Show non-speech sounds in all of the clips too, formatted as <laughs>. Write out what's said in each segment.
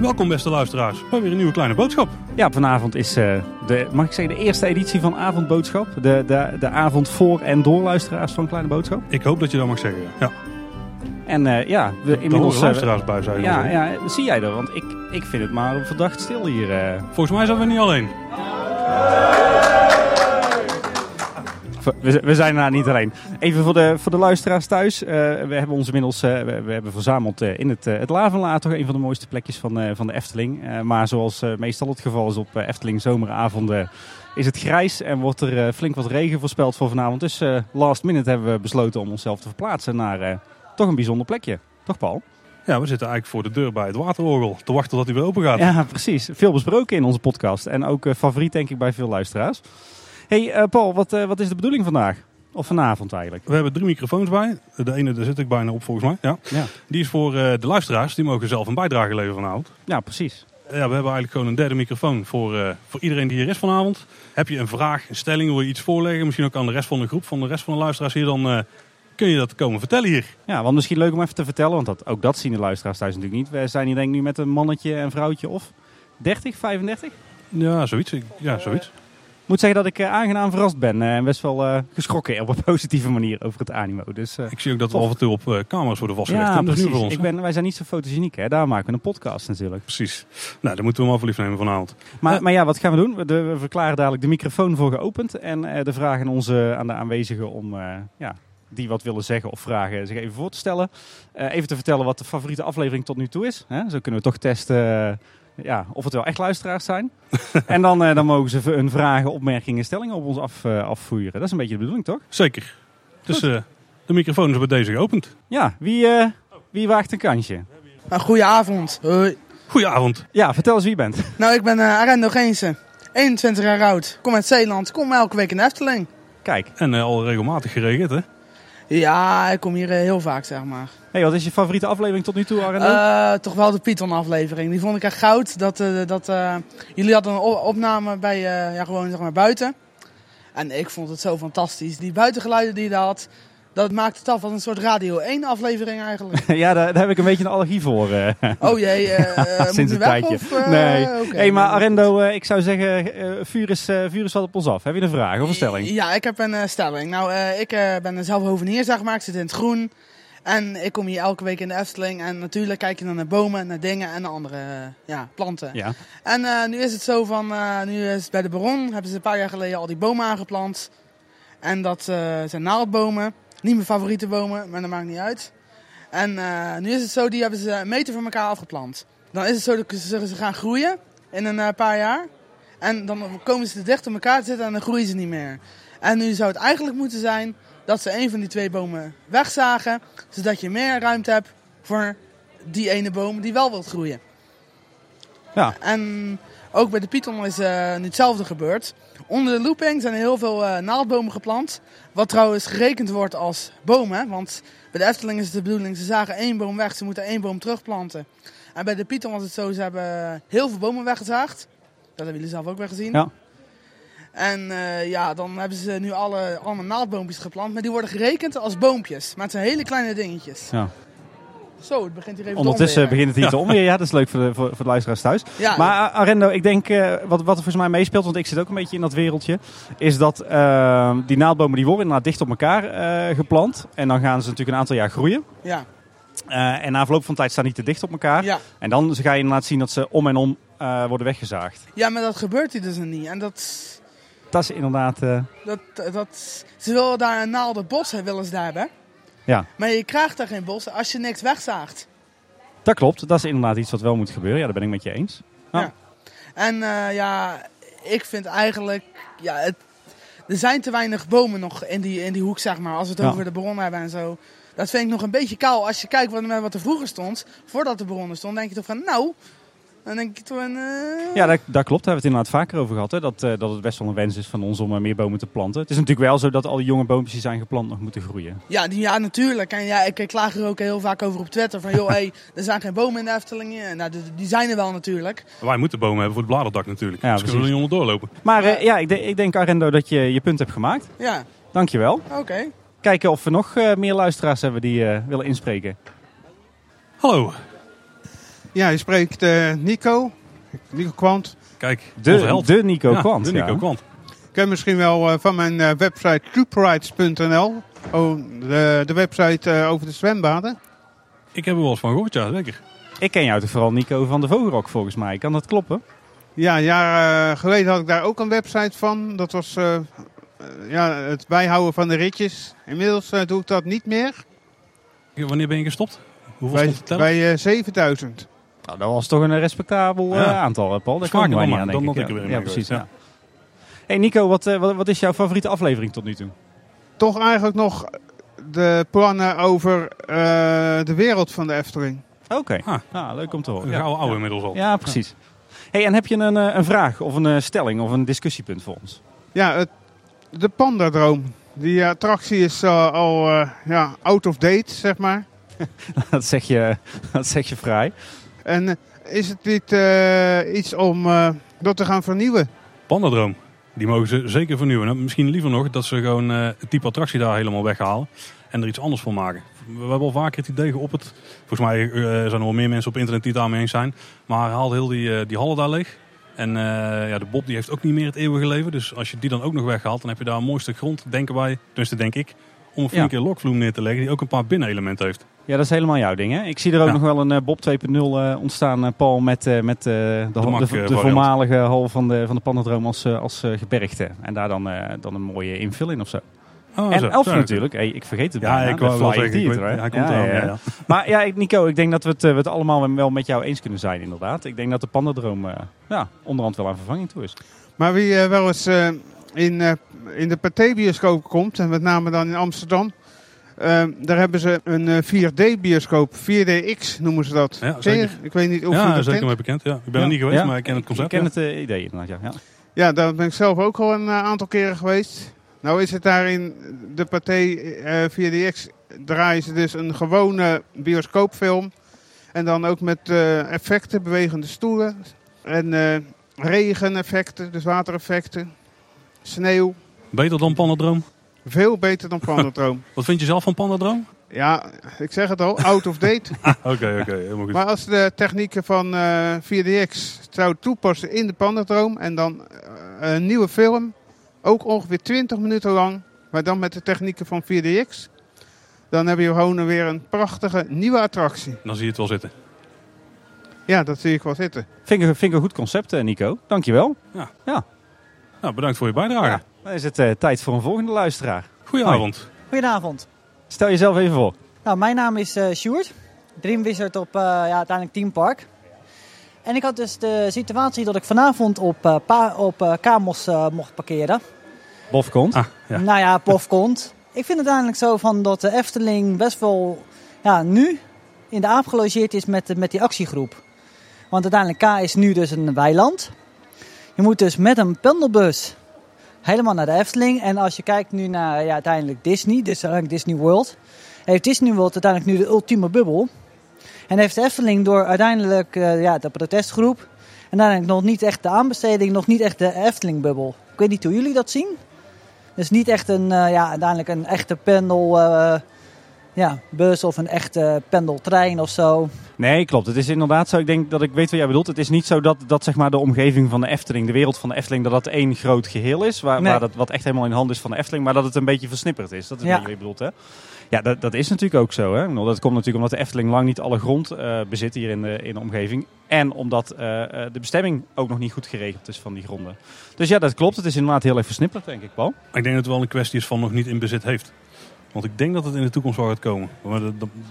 Welkom beste luisteraars bij weer een nieuwe kleine boodschap. Ja, vanavond is uh, de, mag ik zeggen, de eerste editie van Avondboodschap. De, de, de avond voor en door luisteraars van Kleine Boodschap. Ik hoop dat je dat mag zeggen, ja. En uh, ja, we inmiddels... Daar luisteraars bij zijn. Ja, ja, zie jij er, want ik, ik vind het maar verdacht stil hier. Uh. Volgens mij zijn we niet alleen. We, zijn daar niet alleen. Even voor de, voor de luisteraars thuis. Uh, we hebben ons inmiddels uh, we, we, hebben verzameld uh, in het, het Lavenlaat. Toch een van de mooiste plekjes van, van de Efteling. maar zoals meestal het geval is op Efteling zomeravonden is het grijs en wordt er flink wat regen voorspeld voor vanavond. Dus last minute hebben we besloten om onszelf te verplaatsen naar toch een bijzonder plekje. Toch Paul? Ja, we zitten eigenlijk voor de deur bij het waterorgel. Te wachten tot hij weer open gaat. Ja, precies. Veel besproken in onze podcast. En ook favoriet denk ik bij veel luisteraars hey, uh, Paul, wat, uh, wat is de bedoeling vandaag? Of vanavond eigenlijk? We hebben drie microfoons bij. De ene, daar zit ik bijna op volgens mij. Ja. ja. Die is voor uh, de luisteraars. Die mogen zelf een bijdrage leveren vanavond. Ja, precies. Ja, we hebben eigenlijk gewoon een derde microfoon voor, voor iedereen die hier is vanavond. Heb je een vraag, een stelling, wil je iets voorleggen? Misschien ook aan de rest van de groep, van de rest van de luisteraars hier. Dan kun je dat komen vertellen hier. Ja, want misschien leuk om even te vertellen. Want dat, ook dat zien de luisteraars thuis natuurlijk niet. We zijn hier denk ik nu met een mannetje en vrouwtje of 30, 35? Ja, zoiets. Ja, zoiets moet zeggen dat ik uh, aangenaam verrast ben eh, en best wel uh, geschrokken op een <laughs> positieve manier over het animo. Dus, ik zie ook dat we af en toe op camera's worden vastgelegd. Ja, precies. Voor ons, ik ben, wij zijn niet zo fotogeniek, hè? daar maken we een podcast natuurlijk. Precies. Nou, dan moeten we hem aflief nemen vanavond. Maar, maar ja, wat gaan we doen? We, we verklaren dadelijk de microfoon voor geopend en de vragen onze, aan de aanwezigen om ja, die wat willen zeggen of vragen zich even voor te stellen. even te vertellen wat de favoriete aflevering tot nu toe is. Hè? Zo kunnen we toch testen ja, of het wel echt luisteraars zijn. <laughs> en dan, uh, dan mogen ze hun vragen, opmerkingen, stellingen op ons af, uh, afvoeren. Dat is een beetje de bedoeling, toch? Zeker. Dus uh, de microfoon is bij deze geopend. Ja, wie, wie waagt een kansje? Nou, goedenavond. Hoi. Goedenavond. Ja, vertel eens wie je bent. <laughs> Nou, ik ben uh, Arendo Geense. 21 jaar oud. Kom uit Zeeland. Kom elke week in de Efteling. Kijk. En al regelmatig geregeld, hè? Ja, ik kom hier heel vaak, zeg maar. Hey, wat is je favoriete aflevering tot nu toe, Arno? Uh, toch wel de Python aflevering. Die vond ik echt goud. Dat, uh, dat, uh, jullie hadden een opname bij, ja, gewoon zeg maar buiten. En ik vond het zo fantastisch. Die buitengeluiden die je daar had. Dat maakt het af als een soort Radio 1 aflevering eigenlijk. <laughs> ja, daar, daar, heb ik een beetje een allergie voor. oh jee, <laughs> uh, sinds een tijdje. Of, nee. Okay, hey, maar Arendo, ik zou zeggen, vuur, is, vuur is wat op ons af. Heb je een vraag of een stelling? Ja, ik heb een stelling. Nou, ik ben zelf hovenier, zeg maar. Ik zit in het groen. En ik kom hier elke week in de Efteling. En natuurlijk kijk je dan naar bomen, naar dingen en naar andere ja, planten. Ja. En nu is het zo van, nu is het bij de Baron, hebben ze een paar jaar geleden al die bomen aangeplant. En dat zijn naaldbomen. Niet mijn favoriete bomen, maar dat maakt niet uit. En nu is het zo, die hebben ze een meter van elkaar afgeplant. Dan is het zo dat ze, ze gaan groeien in een paar jaar. En dan komen ze te dicht op elkaar te zitten en dan groeien ze niet meer. En nu zou het eigenlijk moeten zijn dat ze een van die twee bomen wegzagen, zodat je meer ruimte hebt voor die ene boom die wel wilt groeien. Ja. En ook bij de Python is uh, nu hetzelfde gebeurd. Onder de looping zijn heel veel uh, naaldbomen geplant. Wat trouwens gerekend wordt als bomen. Want bij de Efteling is het de bedoeling, ze zagen één boom weg, ze moeten één boom terugplanten. En bij de Python was het zo, ze hebben heel veel bomen weggezaagd. Dat hebben jullie zelf ook wel gezien. Ja. En uh, ja, dan hebben ze nu alle, allemaal naaldboompjes geplant. Maar die worden gerekend als boompjes. Maar het zijn hele kleine dingetjes. Ja. Zo, het begint hier even Ondertussen begint het hier te omweer. Ja, dat is leuk voor de, voor, voor de luisteraars thuis. Ja, maar uh, Arendo, ik denk, uh, wat, wat er volgens mij meespeelt, want ik zit ook een beetje in dat wereldje, is dat uh, die naaldbomen die worden inderdaad dicht op elkaar geplant. En dan gaan ze natuurlijk een aantal jaar groeien. Ja. en na verloop van tijd staan die te dicht op elkaar. Ja. En dan ga je inderdaad zien dat ze om en om worden weggezaagd. Ja, maar dat gebeurt hier dus niet. En dat dat is inderdaad... Uh... Dat, dat, ze willen daar een naalde bos willen ze daar hebben. Ja. Maar je krijgt daar geen bos als je niks wegzaagt. Dat klopt. Dat is inderdaad iets wat wel moet gebeuren. Ja, daar ben ik met je eens. Ja. ja. En uh, ja, ik vind eigenlijk... Ja, het, er zijn te weinig bomen nog in die, in die hoek, zeg maar. Als we het ja. over de bron hebben en zo. Dat vind ik nog een beetje kaal. Als je kijkt wat, wat er vroeger stond, voordat de bronnen stond, denk je toch van... Nou, dan denk ik toen... Uh... Ja, dat, dat, klopt. Daar hebben we het inderdaad vaker over gehad. Hè? Dat, uh, dat het best wel een wens is van ons om uh, meer bomen te planten. Het is natuurlijk wel zo dat al die jonge boompjes die zijn geplant nog moeten groeien. Ja, die, ja natuurlijk. En ja, ik, ik klaag er ook heel vaak over op Twitter. Van joh, <laughs> hey, er zijn geen bomen in de Efteling. Nou, die, die zijn er wel natuurlijk. Maar wij moeten bomen hebben voor het bladerdak natuurlijk. Ja, dus kunnen we er niet onderdoor lopen. Maar ja, ik, de, ik denk Arendo dat je je punt hebt gemaakt. Ja. Dankjewel. Oké. kijken of we nog eh, meer luisteraars hebben die eh, willen inspreken. Hallo. Ja, je spreekt eh, Nico, Nico Kwant. Kijk, De, de Nico Ja, Kwant. De Nico ja. Kwant. Ik ken misschien wel eh, van mijn eh, website cuperights.nl. Oh, de, de website eh, over de zwembaden. Ik heb er wel eens van gehoord, ja, zeker. Ik ken jou toch vooral Nico van de Vogelrok volgens mij. Kan dat kloppen? Ja, een jaar eh, geleden had ik daar ook een website van. Dat was ja, het bijhouden van de ritjes. Inmiddels doe ik dat niet meer. Wanneer ben je gestopt? Hoeveel Bij, stond tellen? bij eh, 7000. Nou, dat was toch een respectabel eh, Ja. aantal, hè, Paul. Daar we dan niet maar, aan, denk dat ik. ik ja. er precies. Ja. Hey Nico, wat, eh, wat, wat is jouw favoriete aflevering tot nu toe? Toch eigenlijk nog de plannen over eh, de wereld van de Efteling. Oké, Ah. ah, leuk om te horen. Ja. oude Ja. inmiddels al. Ja, precies. Hey, en heb je een, eh, een vraag of een eh, stelling of een discussiepunt voor ons? Ja, het, de Pandadroom. Die attractie is eh, al eh, ja, out of date, zeg maar. <laughs> dat, zeg je, dat zeg je vrij. En eh, is het niet eh, iets om eh, dat te gaan vernieuwen? Pandadroom. Die mogen ze zeker vernieuwen. Nou, Misschien liever nog dat ze gewoon eh, het type attractie daar helemaal weghalen. En er iets anders van maken. We hebben al vaker het idee geopperd. Volgens mij eh, zijn er wel meer mensen op internet die het daarmee eens zijn. Maar haal heel die, eh, die hallen daar leeg. En eh, ja, de Bob die heeft ook niet meer het eeuwige leven. Dus als je die dan ook nog weghaalt, dan heb je daar een mooi stuk grond, denken wij. Tenminste, denk ik. Om een Ja. flinke lokvloem neer te leggen die ook een paar binnenelementen heeft. Ja, dat is helemaal jouw ding, hè? Ik zie er ook Ja. nog wel een eh, Bob 2.0 eh, ontstaan, eh, Paul, met, eh, met eh, de, mak, de, de voormalige hal van de, van de Pandadroom als, als gebergte. En daar dan, eh, dan een mooie invul in of zo. Oh, en zo. Elf Zo, natuurlijk. Hey, ik vergeet het Ja, bijna. ik wou wel ik weet- hij komt eraan, ja, ja. <laughs> Maar ja, Nico, ik denk dat we, het, we het allemaal wel met jou eens kunnen zijn, inderdaad. Ik denk dat de Pandadroom eh, ja, onderhand wel aan vervanging toe is. Maar wie wel eens eh, in, eh, in de Pathé-bioscoop komt, en met name dan in Amsterdam, daar hebben ze een eh, 4D-bioscoop. 4DX noemen ze dat. Ja, zeker. Ik weet niet of je Ja, dat zeker kent. mij bekend. Ja. Ik ben Ja. er niet geweest, Ja. maar ik ken het concept. Ik ken ja. het eh, idee inderdaad, ja. ja. Ja, daar ben ik zelf ook al een eh, aantal keren geweest. Nou is het daar in de Pathé eh 4DX draaien ze dus een gewone bioscoopfilm. En dan ook met eh, effecten, bewegende stoelen. En eh, regeneffecten, dus watereffecten. Sneeuw. Beter dan Pandadroom? Veel beter dan <laughs> Pandadroom. Wat vind je zelf van Pandadroom? ja, ik zeg het al, out of date. <laughs> Oké, oké, helemaal goed. Maar als de technieken van eh 4DX zou toepassen in de Pandadroom en dan eh, een nieuwe film, ook ongeveer 20 minuten lang, maar dan met de technieken van 4DX, dan heb je gewoon weer een prachtige nieuwe attractie. Dan zie je het wel zitten. Ja, dat zie ik wel zitten. Vind ik, vind ik een goed concept, eh, Nico. Dankjewel. Nou, bedankt voor je bijdrage. Ja. Dan is het eh, tijd voor een volgende luisteraar. Goedenavond. Goedenavond. Stel jezelf even voor. Nou, mijn naam is eh Sjoerd. Dream Wizard op eh, ja, uiteindelijk Team Park. En ik had dus de situatie dat ik vanavond op, eh, pa- op eh, Kamos eh, mocht parkeren. Bof komt. Ah, ja. Nou ja, pof komt. <laughs> Ik vind het uiteindelijk zo van dat de Efteling best wel ja, nu in de aap gelogeerd is met, met die actiegroep. Want uiteindelijk K is nu dus een weiland. Je moet dus met een pendelbus helemaal naar de Efteling. En als je kijkt nu naar ja, uiteindelijk Disney, dus Disney World. Heeft Disney World uiteindelijk nu de ultieme bubbel. En heeft Efteling door uiteindelijk eh, ja, de protestgroep. En uiteindelijk nog niet echt de aanbesteding, nog niet echt de Efteling bubbel. Ik weet niet hoe jullie dat zien. Dus niet echt een, eh, ja, uiteindelijk een echte pendel, eh, ja, bus of een echte pendeltrein of zo. Nee, klopt. Het is inderdaad zo. Ik denk dat ik weet wat jij bedoelt. Het is niet zo dat, dat zeg maar, de omgeving van de Efteling, de wereld van de Efteling, dat dat één groot geheel is. Waar, Nee. waar dat, wat echt helemaal in de hand is van de Efteling. Maar dat het een beetje versnipperd is. Dat is Ja. wat je bedoelt, hè? Ja, dat, dat is natuurlijk ook zo. Hè? Dat komt natuurlijk omdat de Efteling lang niet alle grond eh, bezit hier in de, in de omgeving. En omdat eh, eh, de bestemming ook nog niet goed geregeld is van die gronden. Dus ja, dat klopt. Het is inderdaad heel erg versnipperd, denk ik, Paul. Ik denk dat het wel een kwestie is van nog niet in bezit heeft. Want ik denk dat het in de toekomst wel gaat komen. Maar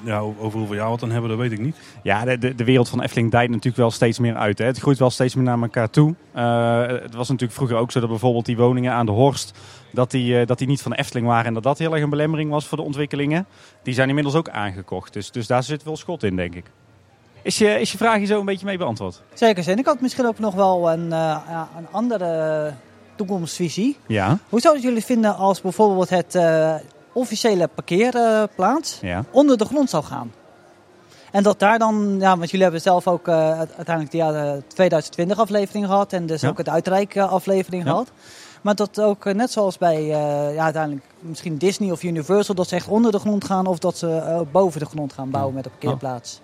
ja, over hoeveel jaar we het dan hebben, dat weet ik niet. Ja, de, de, de wereld van Efteling dijt natuurlijk wel steeds meer uit. Hè. Het groeit wel steeds meer naar elkaar toe. Eh, het was natuurlijk vroeger ook zo dat bijvoorbeeld die woningen aan de Horst... Dat die, eh, dat die niet van de Efteling waren en dat dat heel erg een belemmering was voor de ontwikkelingen. Die zijn inmiddels ook aangekocht. Dus, dus daar zit wel schot in, denk ik. Is je, is je vraag hier zo een beetje mee beantwoord? Zeker zijn. Ik had misschien ook nog wel een, eh, ja, een andere toekomstvisie. Ja. Hoe zouden jullie vinden als bijvoorbeeld het eh, officiële parkeerplaats ja. onder de grond zou gaan? En dat daar dan, ja, want jullie hebben zelf ook eh, uiteindelijk de ja, de 2020 aflevering gehad en dus Ja. ook het uitreik eh, aflevering Ja. gehad. Maar dat ook, eh, net zoals bij ja, uiteindelijk misschien Disney of Universal, dat ze echt onder de grond gaan of dat ze boven de grond gaan bouwen met een parkeerplaats.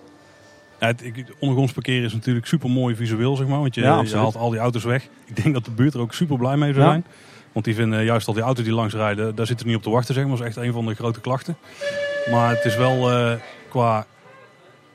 Ja, het, ondergronds parkeren is natuurlijk super mooi visueel, zeg maar. Want je, je haalt al die auto's weg. Ik denk dat de buurt er ook super blij mee zou zijn. Want die vinden juist al die auto's die langs rijden, daar zitten niet op te wachten, zeg maar. Dat is echt een van de grote klachten. Maar het is wel eh, qua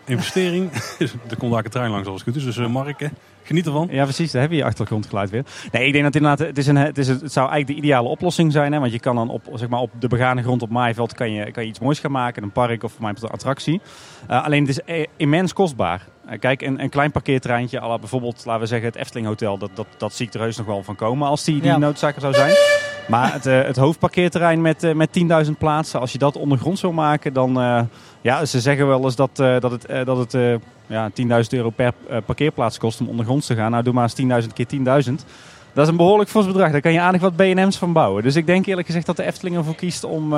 investering. <laughs> er komt daar een trein langs als het goed is. Dus eh, Mark, geniet ervan. Ja, precies. Daar heb je je achtergrondgeluid weer. Nee, ik denk dat inderdaad, het, is een, het, is het zou eigenlijk de ideale oplossing zijn. Hè? Want je kan dan op, zeg maar, op de begane grond op Maaiveld kan je, kan je iets moois gaan maken. Een park of voor mij een attractie. Eh, alleen het is immens kostbaar. Eh, kijk, een, een klein parkeertreintje, à la bijvoorbeeld, laten we zeggen, het Efteling Hotel. Dat, dat, dat zie ik er heus nog wel van komen als die, die Ja. zou zijn. Maar het, eh, het hoofdparkeerterrein met, eh, met 10.000 plaatsen, als je dat ondergronds wil maken, dan... eh, ja, ze zeggen wel eens dat, dat het, dat het ja, 10.000 euro per parkeerplaats kost om ondergronds te gaan. Nou, doe maar eens 10.000 keer 10.000. Dat is een behoorlijk fors bedrag. Daar kan je aardig wat BNM's van bouwen. Dus ik denk eerlijk gezegd dat de Efteling ervoor kiest om,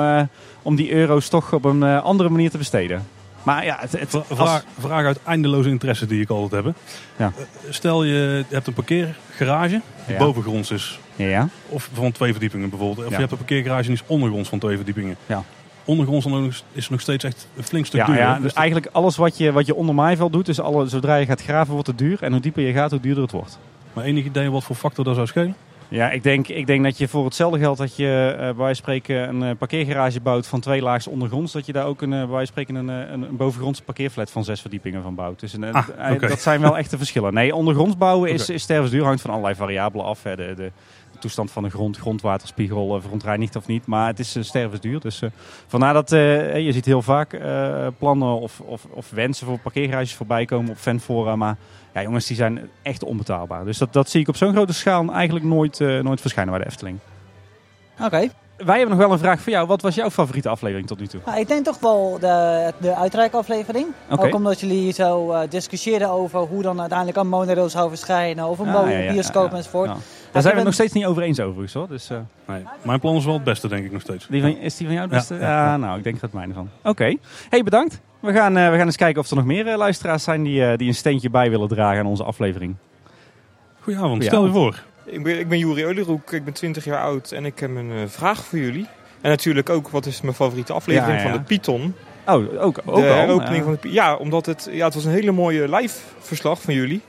om die euro's toch op een andere manier te besteden. Maar ja, het, het, Vra- als- Vraag, vraag uit eindeloze interesse die ik altijd heb. Ja. Eh, Stel je hebt een parkeergarage die Ja. bovengronds is. ja. Of van twee verdiepingen bijvoorbeeld. Of je hebt een parkeergarage die is ondergronds van twee verdiepingen. Ja. Ondergronds is nog steeds echt een flink stuk Ja, duurder. ja, Dus dus eigenlijk alles wat je, wat je onder maaiveld doet, dus alle, zodra je gaat graven wordt het duur. En hoe dieper je gaat, hoe duurder het wordt. Maar enig idee wat voor factor dat zou schelen? Ja, ik denk, ik denk dat je voor hetzelfde geld dat je eh, bij wijze van spreken een eh, parkeergarage bouwt van twee laags ondergronds, dat je daar ook een, eh, bij wijze van spreken een, een, een bovengrondse parkeerflat van zes verdiepingen van bouwt. Dus een, Ah, dat zijn wel echte verschillen. Nee, ondergronds bouwen is, Oké. is stervensduur, hangt van allerlei variabelen af. Hè. De toestand van de grond, grondwaterspiegel, eh, verontreinigt of niet. Maar het is eh, stervensduur. Dus eh, vandaar dat eh, je ziet heel vaak eh, plannen of, of, of wensen voor parkeergarages voorbij komen op Fanfora. Maar ja, jongens, die zijn echt onbetaalbaar. Dus dat, dat zie ik op zo'n grote schaal eigenlijk nooit, eh, nooit verschijnen bij de Efteling. Oké. Wij hebben nog wel een vraag voor jou. Wat was jouw favoriete aflevering tot nu toe? Nou, ik denk toch wel de, de uitreikaflevering. Oké. Ook omdat jullie zo eh, discussieerden over hoe dan uiteindelijk een monorail zou verschijnen. Of een Ah, ja, ja, bioscoop ja, ja. enzovoort. Daar zijn we het nog steeds niet over eens overigens hoor. Dus, eh, Nee. Mijn plan is wel het beste, denk ik nog steeds. die van, is die van jou het beste? ja, Ja, ja. nou, ik denk dat het mijne van. Oké. Hey, bedankt. We gaan, eh, we gaan eens kijken of er nog meer eh, luisteraars zijn die, eh, die een steentje bij willen dragen aan onze aflevering. Goedenavond, stel je voor. Ik ben, ik ben Juri Euleroek, ik ben 20 jaar oud en ik heb een eh, vraag voor jullie. En natuurlijk ook, wat is mijn favoriete aflevering Ja, ja. van de Python? Oh, ook, ook de al. ja. van de Ja, omdat het, ja, het was een hele mooie live verslag van jullie.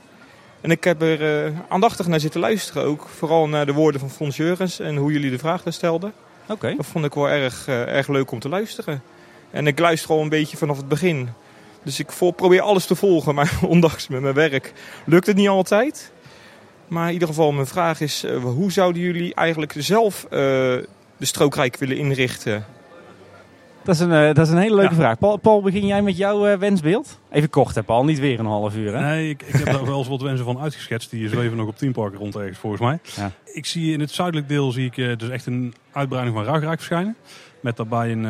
En ik heb er eh, aandachtig naar zitten luisteren ook. Vooral naar de woorden van Fons Jurgens en hoe jullie de vraag daar stelden. Oké. Dat vond ik wel erg, eh, erg leuk om te luisteren. En ik luister al een beetje vanaf het begin. Dus ik vol, probeer alles te volgen, <laughs> maar ondanks met mijn werk lukt het niet altijd. Maar in ieder geval, mijn vraag is: eh, hoe zouden jullie eigenlijk zelf de strookrijk willen inrichten? Dat is een, eh, dat is een hele leuke Ja. vraag. Paul, Paul, begin jij met jouw eh, wensbeeld? Even kort hè Paul, niet weer een half uur hè? Nee, ik, ik heb daar <laughs> wel eens wat wensen van uitgeschetst. Die zweven nog op teamparken rond ergens, volgens mij. Ja. Ik zie in het zuidelijk deel zie ik eh, dus echt een uitbreiding van Ruigrijk verschijnen. Met daarbij een,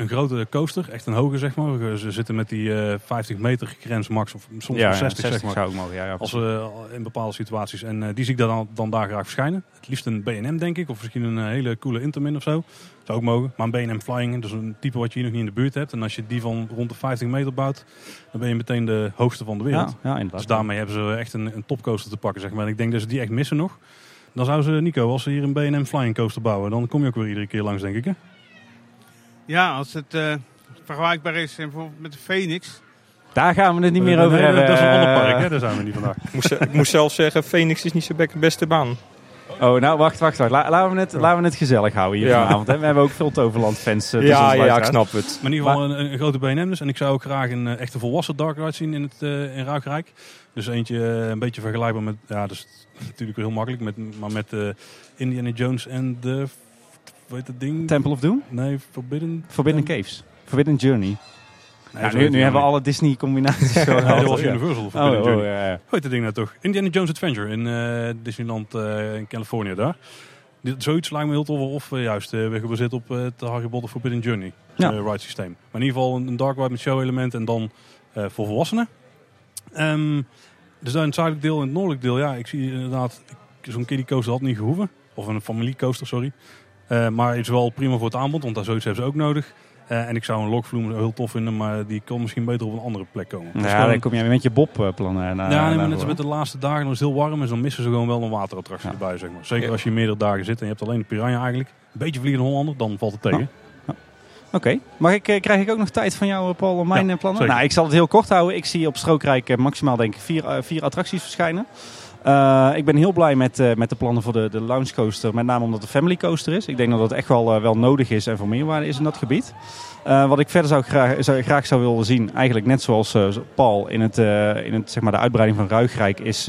een grote coaster, echt een hoge zeg maar. Ze zitten met die eh 50 meter grens max, of soms wel 60, zeg maar. zou mogen. Ja, ja, Als we in bepaalde situaties. En eh, die zie ik dan, dan daar graag verschijnen. Het liefst een BM, denk ik. Of misschien een eh, hele coole Intermin of zo. Zou ook mogen. Maar een BM Flying, dus een type wat je hier nog niet in de buurt hebt. En als je die van rond de 50 meter bouwt, dan ben je meteen de hoogste van de wereld. ja, ja. Dus daarmee hebben ze echt een, een topcoaster te pakken, zeg maar. En ik denk dat ze die echt missen nog. Dan zouden ze, Nico, als ze hier een B&M Flying Coaster bouwen, dan kom je ook weer iedere keer langs, denk ik. Hè? Ja, als het eh, vergelijkbaar is bijvoorbeeld met de Phoenix. Daar gaan we het niet meer Nee, over nee, hebben. Dat is een ander eh. park, hè? daar zijn we niet <laughs> vandaag. Ik moest, ik moest zelf zeggen: Phoenix is niet zo be- beste baan. Oh, nou wacht, wacht, wacht. La- laten, we het, laten we het gezellig houden hier Ja. vanavond. Hè? We hebben ook veel Toverland-fans. eh, tussen ja, ja, ik snap het. Maar in ieder geval een, een grote B&M dus. En ik zou ook graag een eh, echte volwassen Dark Ride zien in, het, eh in Ruigrijk. Dus eentje eh, een beetje vergelijkbaar met, ja, dat is natuurlijk heel makkelijk, met, maar met eh, Indiana Jones en de, ding? Temple of Doom? Nee, Forbidden. Forbidden Tem- Caves. Forbidden Journey. Nee, Ja, zo nu hebben we nou alle Disney-combinaties Nee, <laughs> gehad. dat was Ja. Universal Oh, Forbidden oh, Journey. ja, ja. Hoe heet dat ding nou toch? Indiana Jones Adventure in eh, Disneyland eh, in Californië daar. Zoiets lijkt me heel tof. Of eh, juist weer gebaseerd op het Harry Potter Forbidden Journey Ja. ride systeem. Maar in ieder geval een, een dark ride met show element en dan voor volwassenen. Ehm, dus in het zuidelijk deel en het noordelijk deel. Ja, ik zie inderdaad, zo'n kiddie coaster had niet gehoeven. Of een familie coaster, sorry. Eh, maar het is wel prima voor het aanbod, want daar zoiets hebben ze ook nodig. Eh, en ik zou een lokvloem heel tof vinden, maar die kan misschien beter op een andere plek komen. Dus Ja, gewoon- dan kom jij met je Bob-plannen naar ja, nee, maar naar net als voren. met de laatste dagen, dan is het heel warm en dan missen ze gewoon wel een waterattractie Ja. erbij, zeg maar. Zeker Ja. als je meerdere dagen zit en je hebt alleen de piranha eigenlijk. Een beetje vliegende Hollander, dan valt het tegen. Oké, mag ik, eh, krijg ik ook nog tijd van jou, eh, Paul, om mijn Ja, eh, plannen? zeker. Nou, ik zal het heel kort houden. Ik zie op Strookrijk eh, maximaal denk ik vier, eh, vier attracties verschijnen. Eh, ik ben heel blij met, eh, met de plannen voor de, de Lounge Coaster. Met name omdat het een family coaster is. Ik denk dat dat echt wel, eh, wel nodig is en voor meerwaarde is in dat gebied. Wat ik verder zou graag, zou, graag zou willen zien, eigenlijk net zoals Paul in, het, in het, zeg maar de uitbreiding van Ruigrijk, is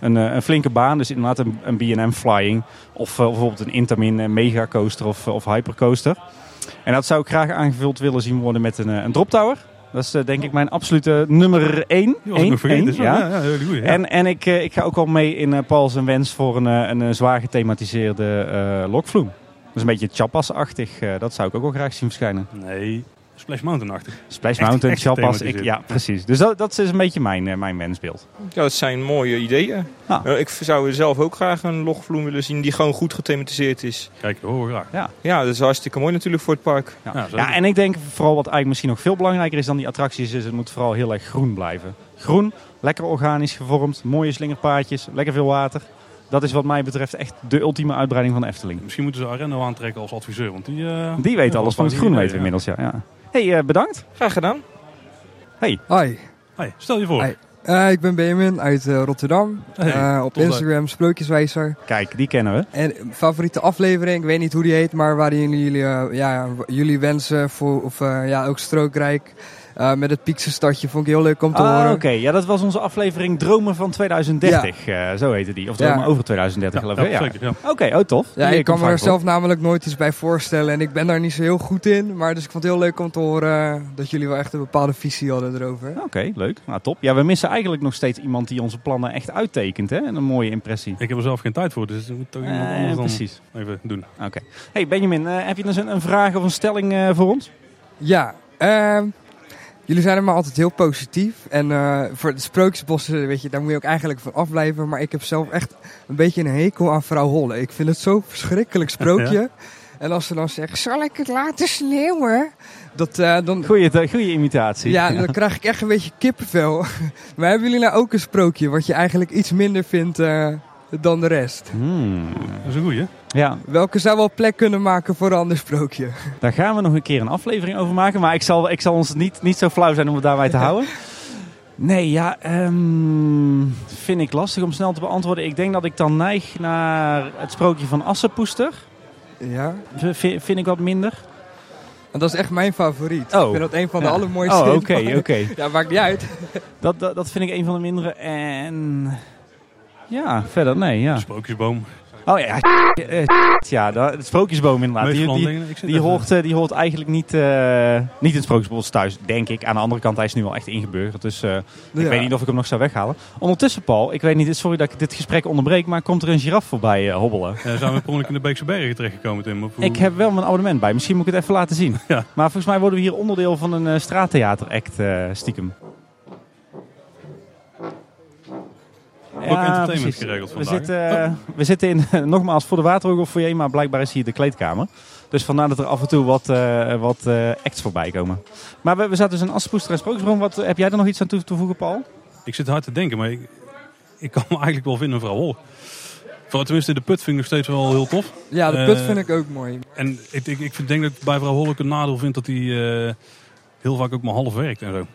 een, een flinke baan. Dus inderdaad een, een B&M Flying of bijvoorbeeld een Intamin Mega Coaster of, of Hypercoaster. En dat zou ik graag aangevuld willen zien worden met een, een drop tower. Dat is eh, denk ik mijn absolute nummer één. Eén, één, ja, ja. ja, heel goed. Ja. En, en ik, eh, ik ga ook wel mee in eh, Paul zijn wens voor een, een, zwaar gethematiseerde eh lokvloem. Dat is een beetje Chappas-achtig. eh, dat zou ik ook wel graag zien verschijnen. Nee, Splash Mountain-achtig. Splash Mountain. Ik, gethematiseerd. ja, precies. Dus dat, dat is een beetje mijn, eh, mijn wensbeeld. Ja, dat zijn mooie ideeën. Ah. Eh, ik zou zelf ook graag een logvloem willen zien die gewoon goed gethematiseerd is. Kijk, dat horen we graag. Ja, dat is hartstikke mooi natuurlijk voor het park. Ja. Ja. Ja, en ik denk vooral wat eigenlijk misschien nog veel belangrijker is dan die attracties, is het moet vooral heel erg groen blijven. Groen, lekker organisch gevormd, mooie slingerpaadjes, lekker veel water. Dat is wat mij betreft echt de ultieme uitbreiding van de Efteling. Misschien moeten ze Arendo aantrekken als adviseur, want die... eh, Die weet ja, alles van het die groen, weten we ja. inmiddels. Ja, ja. Hey, eh, bedankt. Graag gedaan. Hey. Hoi, Hey, stel je voor. Eh, ik ben Benjamin uit eh, Rotterdam. Hey, Eh, op Instagram Sprookjeswijzer. Kijk, die kennen we. En favoriete aflevering, ik weet niet hoe die heet, maar waarin jullie, jullie, eh, ja, jullie wensen voor, of eh, ja, ook Strookrijk. Eh, met het Piekse vond ik heel leuk om te Ah, horen. oké. Ja, dat was onze aflevering Dromen van 2030. eh, zo heette die. Of Dromen Ja. over 2030, geloof ik. Ja, Ja. Ja. Oké, oh tof. Ja, Die ik kan me er op. zelf namelijk nooit iets bij voorstellen en ik ben daar niet zo heel goed in. Maar dus ik vond het heel leuk om te horen eh, dat jullie wel echt een bepaalde visie hadden erover. Oké, leuk. Nou, top. Ja, we missen eigenlijk nog steeds iemand die onze plannen echt uittekent. Hè? En een mooie impressie. Ik heb er zelf geen tijd voor, dus dat moet toch iemand Eh, anders dan precies. even doen. Oké. Hey Benjamin, eh, heb je dus een, een vraag of een stelling eh, voor ons? Ja, ehm, jullie zijn er maar altijd heel positief. En eh, voor de sprookjesbossen, weet je, daar moet je ook eigenlijk van afblijven. Maar ik heb zelf echt een beetje een hekel aan vrouw Holle. Ik vind het zo verschrikkelijk sprookje. <laughs> En als ze dan zegt, zal ik het laten sneeuwen? Dat, eh, dan, Goeie, goeie imitatie. <laughs> ja, dan krijg ik echt een beetje kippenvel. <laughs> maar hebben jullie nou ook een sprookje wat je eigenlijk iets minder vindt eh, dan de rest? Hmm. Dat is een goeie. Ja, Welke zou wel plek kunnen maken voor een ander sprookje? daar gaan we nog een keer een aflevering over maken. Maar ik zal, ik zal ons niet, niet zo flauw zijn om het daarbij te houden. <laughs> Nee, ja, ehm, vind ik lastig om snel te beantwoorden. Ik denk dat ik dan neig naar het sprookje van Assenpoester. Ja, V- vind, ik wat minder. en dat is echt mijn favoriet. Oh. Ik vind dat een van de Ja. allermooiste. Oh, oké, oké. <laughs> Ja, maakt niet uit. Dat, dat, dat vind ik een van de mindere. En ja, verder nee, ja. Sprookjesboom. Oh ja, eh, <laughs> ja, de, sprookjesboom inderdaad. Die, die, die, hoort, eh, die hoort eigenlijk niet, eh, niet in het sprookjesbos thuis, denk ik. Aan de andere kant, hij is nu wel echt ingeburgerd. Dus ik Ja. weet niet of ik hem nog zou weghalen. Ondertussen, Paul, ik weet niet, sorry dat ik dit gesprek onderbreek, maar komt er een giraf voorbij hobbelen? Eh, zijn we per ongeluk in de Beekse Bergen terechtgekomen, Tim? Of hoe- Ik heb wel mijn abonnement bij. Misschien moet ik het even laten zien. Ja. Maar volgens mij worden we hier onderdeel van een straattheater-act eh, stiekem. Ook entertainment precies. geregeld We vandaag. zitten, eh, we zitten in, <laughs> nogmaals voor de Waterhoogfoyer, maar blijkbaar is hier de kleedkamer. Dus vandaar dat er af en toe wat, eh, wat eh, acts voorbij komen. Maar we, we zaten dus in Assenpoester en Sprookjesbron. Wat, heb jij er nog iets aan toe te voegen, Paul? Ik zit hard te denken, maar ik, ik kan me eigenlijk wel vinden, mevrouw Hol. Voor tenminste, de put vind ik nog steeds wel heel tof. Ja, de put vind ik ook mooi. En ik, ik, ik vind- denk dat ik bij mevrouw Hol ook een nadeel vind dat hij eh, heel vaak ook maar half werkt en zo.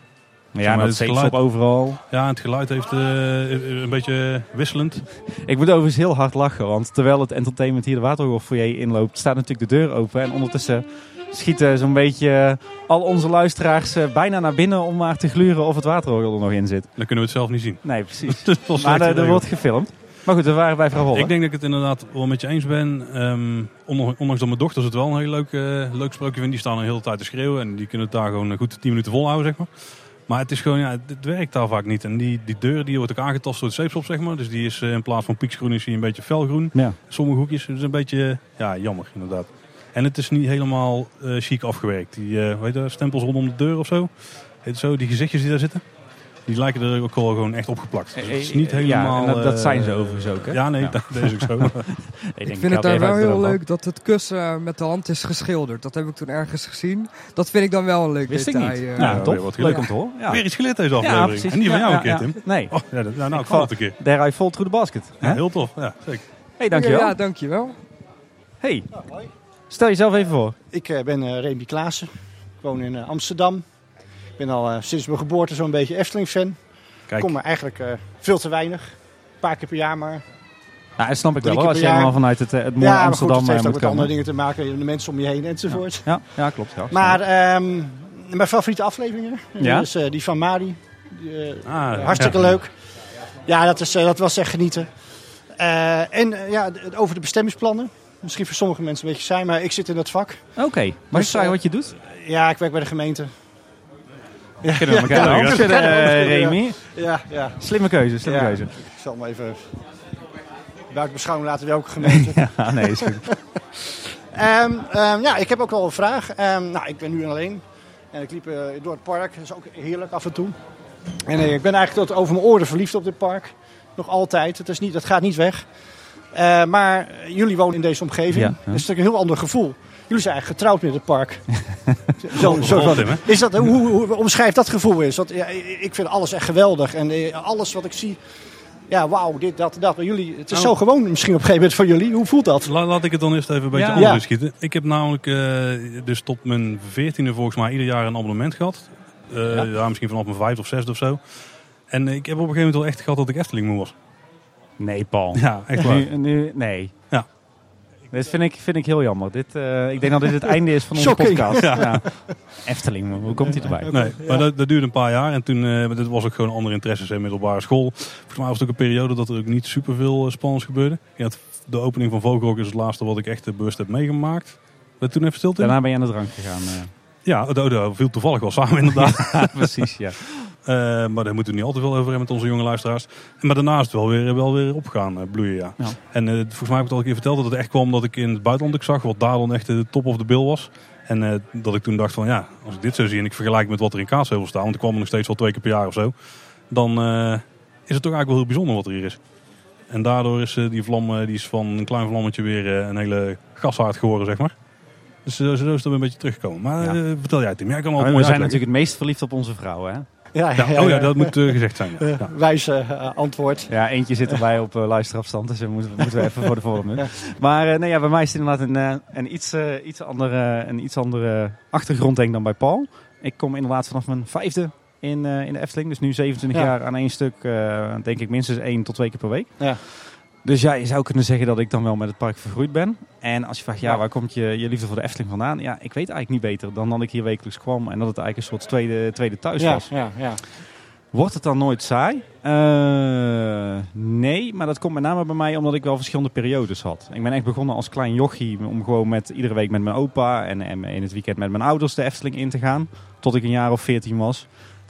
Ja, dat het op overal. Ja, het geluid heeft eh, een beetje wisselend. Ik moet overigens heel hard lachen, want terwijl het entertainment hier de Waterhoogfoyer inloopt, staat natuurlijk de deur open. En ondertussen schieten zo'n beetje eh, al onze luisteraars eh, bijna naar binnen om maar te gluren of het waterorgel er nog in zit. Dan kunnen we het zelf niet zien. Nee, precies. <laughs> Maar er, er wordt gefilmd. Maar goed, we waren bij vrouw Holle. Ik denk dat ik het inderdaad wel met je eens ben. Ehm, ondanks dat mijn dochters het wel een heel leuk, eh, leuk sprookje vinden. Die staan een hele tijd te schreeuwen. En die kunnen het daar gewoon goed 10 minuten volhouden, zeg maar. Maar het is gewoon, ja, het, werkt daar vaak niet. En die, die deur die wordt ook aangetast door het zeepsop, zeg maar. Dus die is eh, in plaats van pieksgroen is die een beetje felgroen. Ja. Sommige hoekjes. Dus een beetje, eh, ja, jammer inderdaad. En het is niet helemaal eh chic afgewerkt. Die, weet je, stempels rondom de deur of zo. Heet het zo, die gezichtjes die daar zitten. Die lijken er ook wel gewoon echt opgeplakt. Dus het is Eh, niet eh, helemaal... Ja, dat, dat eh, zijn ze overigens ook, hè? Ja, nee, dat, dat is ook zo. <laughs> Ik vind het daar wel heel leuk dat het kussen met de hand is geschilderd. Dat heb ik toen ergens gezien. Dat vind ik dan wel een leuk Wist ik detail. niet. eh. Ja, weer tof. wat Leuk geleerd. om te horen. Ja. Weer iets geleerd deze Ja, aflevering. precies. en niet van Ja, jou ja, een keer, ja. Tim. Nee, Oh, ja, nou, nou, ik val- het een keer. there I fall through the basket. Ja, heel tof. Ja, zeker. hey, dankjewel. Ja, dankjewel. Hey, stel jezelf even voor. Ik ben eh Remy Klaassen. Ik woon in Amsterdam. Ik ben al eh, sinds mijn geboorte zo'n beetje Efteling-fan. Ik kom er eigenlijk eh, veel te weinig. Een paar keer per jaar maar. Ja, dat snap ik wel Drie hoor, keer als je per jaar. helemaal vanuit het, eh, het mooie ja, maar goed, Amsterdam het heeft ook moet met andere dingen te maken. De mensen om je heen enzovoort. Ja, ja, klopt. Ja. Maar ehm, mijn favoriete afleveringen Ja? eh, die van Mari. Die, Ah, hartstikke ja. leuk. Ja, dat, is, eh, dat was echt genieten. Eh, en ja, over de bestemmingsplannen. Misschien voor sommige mensen een beetje saai, maar ik zit in dat vak. Oké, ik Dus, eh, wat je doet? Ja, ik werk bij de gemeente. Ja, Kennen we elkaar ja. Remy. Ja, ja. Slimme keuze, slimme Ja. keuze. Ik zal hem even buiten beschouwing laten welke gemeente. <laughs> Ja, nee, is goed. Ehm, ehm, ja, ik heb ook wel een vraag. Ehm, nou, ik ben nu alleen. En ik liep eh, door het park. Dat is ook heerlijk af en toe. En eh, ik ben eigenlijk tot over mijn oren verliefd op dit park. Nog altijd. Het is niet, dat gaat niet weg. Eh, maar jullie wonen in deze omgeving. Dat ja. is natuurlijk een heel ander gevoel. Jullie zijn eigenlijk getrouwd met het park. <laughs> zo, is dat, hoe, hoe omschrijft dat gevoel eens? Want ja, ik vind alles echt geweldig. En eh, alles wat ik zie, ja, wauw, dit, dat, dat. Maar jullie, het is Nou. zo gewoon misschien op een gegeven moment voor jullie. Hoe voelt dat? La- laat ik het dan eerst even een beetje Ja. anders Ja. schieten. Ik heb namelijk eh, dus tot mijn veertiende volgens mij ieder jaar een abonnement gehad. Eh, Ja. ja. misschien vanaf mijn vijfde of zesde of zo. En ik heb op een gegeven moment wel echt gehad dat ik Efteling moe was. Nee, Paul. Ja, echt waar. Nu, nu, nee. Ja. Dit vind ik, vind ik heel jammer. Dit, eh, ik denk dat dit het einde is van onze Shocking. podcast. Ja. Efteling, hoe komt hij erbij? Nee, maar dat, dat duurde een paar jaar. En toen, eh dat was ook gewoon andere interesses in middelbare school. Volgens mij was het ook een periode dat er ook niet superveel uh, spannends gebeurde. Ja, het- de opening van Vogelrok is het laatste wat ik echt eh, bewust heb meegemaakt. Ben je toen even stil Tim? Daarna ben je aan de drank gegaan. eh. Ja, dat, dat viel toevallig wel samen inderdaad. <laughs> Ja, precies, ja. Eh, maar daar moeten we niet al te veel over hebben met onze jonge luisteraars. Maar daarna is het wel weer, wel weer opgegaan, eh, bloeien, ja. Ja. En eh, volgens mij heb ik het al een keer verteld dat het echt kwam dat ik in het buitenland ik zag wat daar dan echt de top of the bill was. En dat ik toen dacht van ja, als ik dit zo zie en ik vergelijk met wat er in Kaatsheuvel staat, want ik kwam er nog steeds wel twee keer per jaar of zo, dan is het toch eigenlijk wel heel bijzonder wat er hier is. En daardoor is die vlam die is van een klein vlammetje weer een hele gashaard geworden, zeg maar. Dus zo is het weer een beetje teruggekomen. Maar Ja. vertel jij Tim, jij kan Maar altijd we zijn natuurlijk het meest verliefd op onze vrouwen, hè? Ja, Ja, oh ja, dat moet eh, gezegd zijn. Ja. Eh, Ja. wijze eh, antwoord. Ja, eentje zit erbij op luisterafstand, dus we moeten, moeten we even voor de vorm. Maar nee, ja, bij mij is het inderdaad een, een, iets, iets andere, een iets andere achtergrond denk dan bij Paul. Ik kom inderdaad vanaf mijn vijfde in, in de Efteling, dus nu 27 ja. jaar aan één stuk, denk ik minstens één tot twee keer per week. Ja. Dus ja, je zou kunnen zeggen dat ik dan wel met het park vergroeid ben. En als je vraagt, ja, waar komt je, je liefde voor de Efteling vandaan? Ja, ik weet eigenlijk niet beter dan dat ik hier wekelijks kwam en dat het eigenlijk een soort tweede, tweede thuis was. Ja, ja. Wordt het dan nooit saai? Uh, nee, maar dat komt met name bij mij omdat ik wel verschillende periodes had. Ik ben echt begonnen als klein jochie om gewoon met, iedere week met mijn opa en, en in het weekend met mijn ouders de Efteling in te gaan. Tot ik een jaar of veertien was.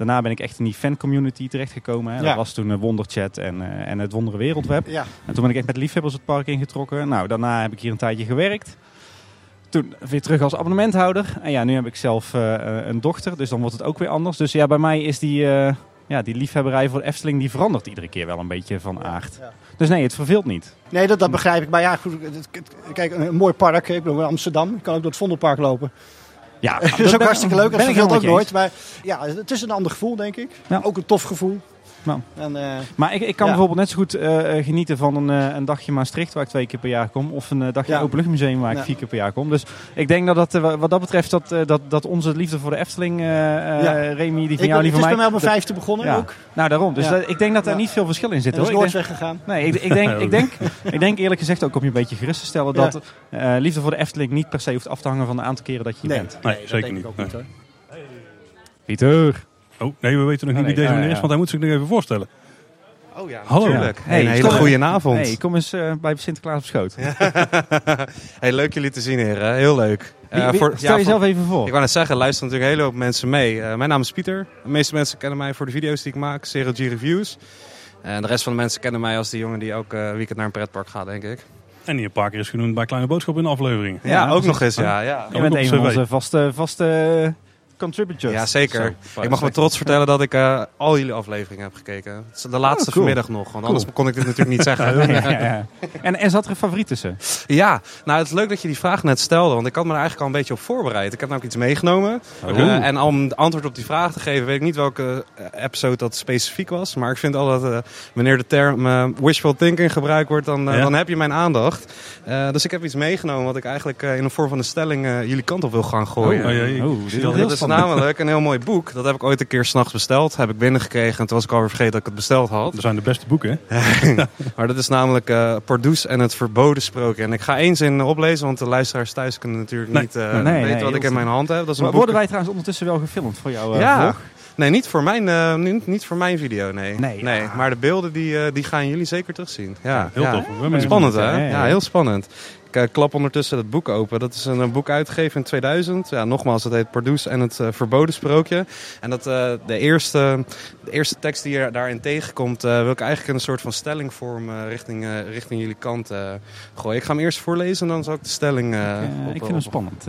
Daarna ben ik echt in die fancommunity terechtgekomen. Hè. Ja. Dat was toen Wonderchat en, uh, en het Wondere Wereldweb. Ja. En toen ben ik echt met liefhebbers het park ingetrokken. Nou, daarna heb ik hier een tijdje gewerkt. Toen weer terug als abonnementhouder. En ja, nu heb ik zelf uh, een dochter, dus dan wordt het ook weer anders. Dus ja, bij mij is die, uh, ja, die liefhebberij voor de Efteling, die verandert iedere keer wel een beetje van aard. Ja, ja. Dus nee, het verveelt niet. Nee, dat, dat begrijp ik. Maar ja, goed, kijk, een mooi park. Ik ben in Amsterdam. Ik kan ook door het Vondelpark lopen. Ja, <laughs> dat is ook hartstikke leuk. Dat ben ik verveelt ook nooit. Maar ja, het is een ander gevoel, denk ik. Ook een tof gevoel. Nou. En, uh, maar ik, ik kan ja. bijvoorbeeld net zo goed uh, genieten van een, uh, een dagje Maastricht waar ik twee keer per jaar kom. Of een dagje ja. Openluchtmuseum waar ik vier keer per jaar kom. Dus ik denk dat, dat wat dat betreft dat, dat, dat onze liefde voor de Efteling, Remy, die van ik jou, die van mij... Het is bij mij op mijn vijfde begonnen ook. Nou daarom, dus dat, ik denk dat daar niet veel verschil in zit. Dat is nooit weggegaan. Nee, ik, ik, denk, <laughs> ik, denk, ik denk eerlijk gezegd ook om je een beetje gerust te stellen dat liefde voor de Efteling niet per se hoeft af te hangen van de aantal keren dat je nee, bent. Nee, nee zeker niet. Ook niet hoor. Pieter. Oh, nee, we weten nog niet oh, nee, wie deze meneer is, want hij moet zich nog even voorstellen. Oh ja, Hallo. natuurlijk. Hey, een hele goede avond. Hey, kom eens uh, bij Sinterklaas op schoot. <laughs> hey, leuk jullie te zien, heren. Heel leuk. Wie, voor, stel ja, jezelf voor, even voor. Ik wou net zeggen, luisteren natuurlijk een hele hoop mensen mee. Uh, mijn naam is Pieter. De meeste mensen kennen mij voor de video's die ik maak, Zero G Reviews. En de rest van de mensen kennen mij als die jongen die elke weekend naar een pretpark gaat, denk ik. En die een paar keer is genoemd bij Kleine Boodschap in de aflevering. Ja, ja ook nog eens, ja. ja. Je bent een van onze vaste, vaste contributors. Ja, zeker. Zo, ik mag met trots vertellen dat ik eh, al jullie afleveringen heb gekeken. Het is de laatste Oh, cool. vanmiddag nog, want anders kon ik dit natuurlijk niet zeggen. <laughs> Ja, ja, ja. <laughs> En, en zat er een favoriet tussen? Ja, nou het is leuk dat je die vraag net stelde, want ik had me er eigenlijk al een beetje op voorbereid. Ik heb namelijk iets meegenomen. Oh. Eh, en om antwoord op die vraag te geven, weet ik niet welke eh, episode dat specifiek was. Maar ik vind altijd, eh, wanneer de term eh, wishful thinking gebruikt wordt, dan, Ja. dan heb je mijn aandacht. Eh, dus ik heb iets meegenomen wat ik eigenlijk eh, in de vorm van een stelling eh, jullie kant op wil gaan gooien. Oh, oh, jee. Oh, dit is Dat. Namelijk een heel mooi boek. Dat heb ik ooit een keer s'nachts besteld. Heb ik binnengekregen en toen was ik alweer vergeten dat ik het besteld had. Dat zijn de beste boeken. hè? <laughs> <laughs> Maar dat is namelijk eh Pardoes en het verboden sprookje. En ik ga één zin oplezen, want de luisteraars thuis kunnen natuurlijk Nee. niet eh, Nee, nee, weten wat ik in mijn hand heb. Dat is een Maar boek- worden wij trouwens ondertussen wel gefilmd voor jou? eh, Ja. vlog? Nee, niet voor mijn, eh, niet, niet voor mijn video, nee. Nee, ah. Maar de beelden die, eh, die gaan jullie zeker terugzien. Ja, Heel ja. tof. Spannend, hè? Ja, ja, Ja, ja. heel spannend. Ik eh, klap ondertussen het boek open. Dat is een, eh, boek uitgegeven in 2000. Ja, nogmaals, het heet Pardoes en het eh, verboden sprookje. En dat, de, eerste, de eerste tekst die er daarin tegenkomt, wil ik eigenlijk in een soort van stelling vormen richting, richting jullie kant gooien. Ik ga hem eerst voorlezen en dan zal ik de stelling... op- ik vind hem op- spannend.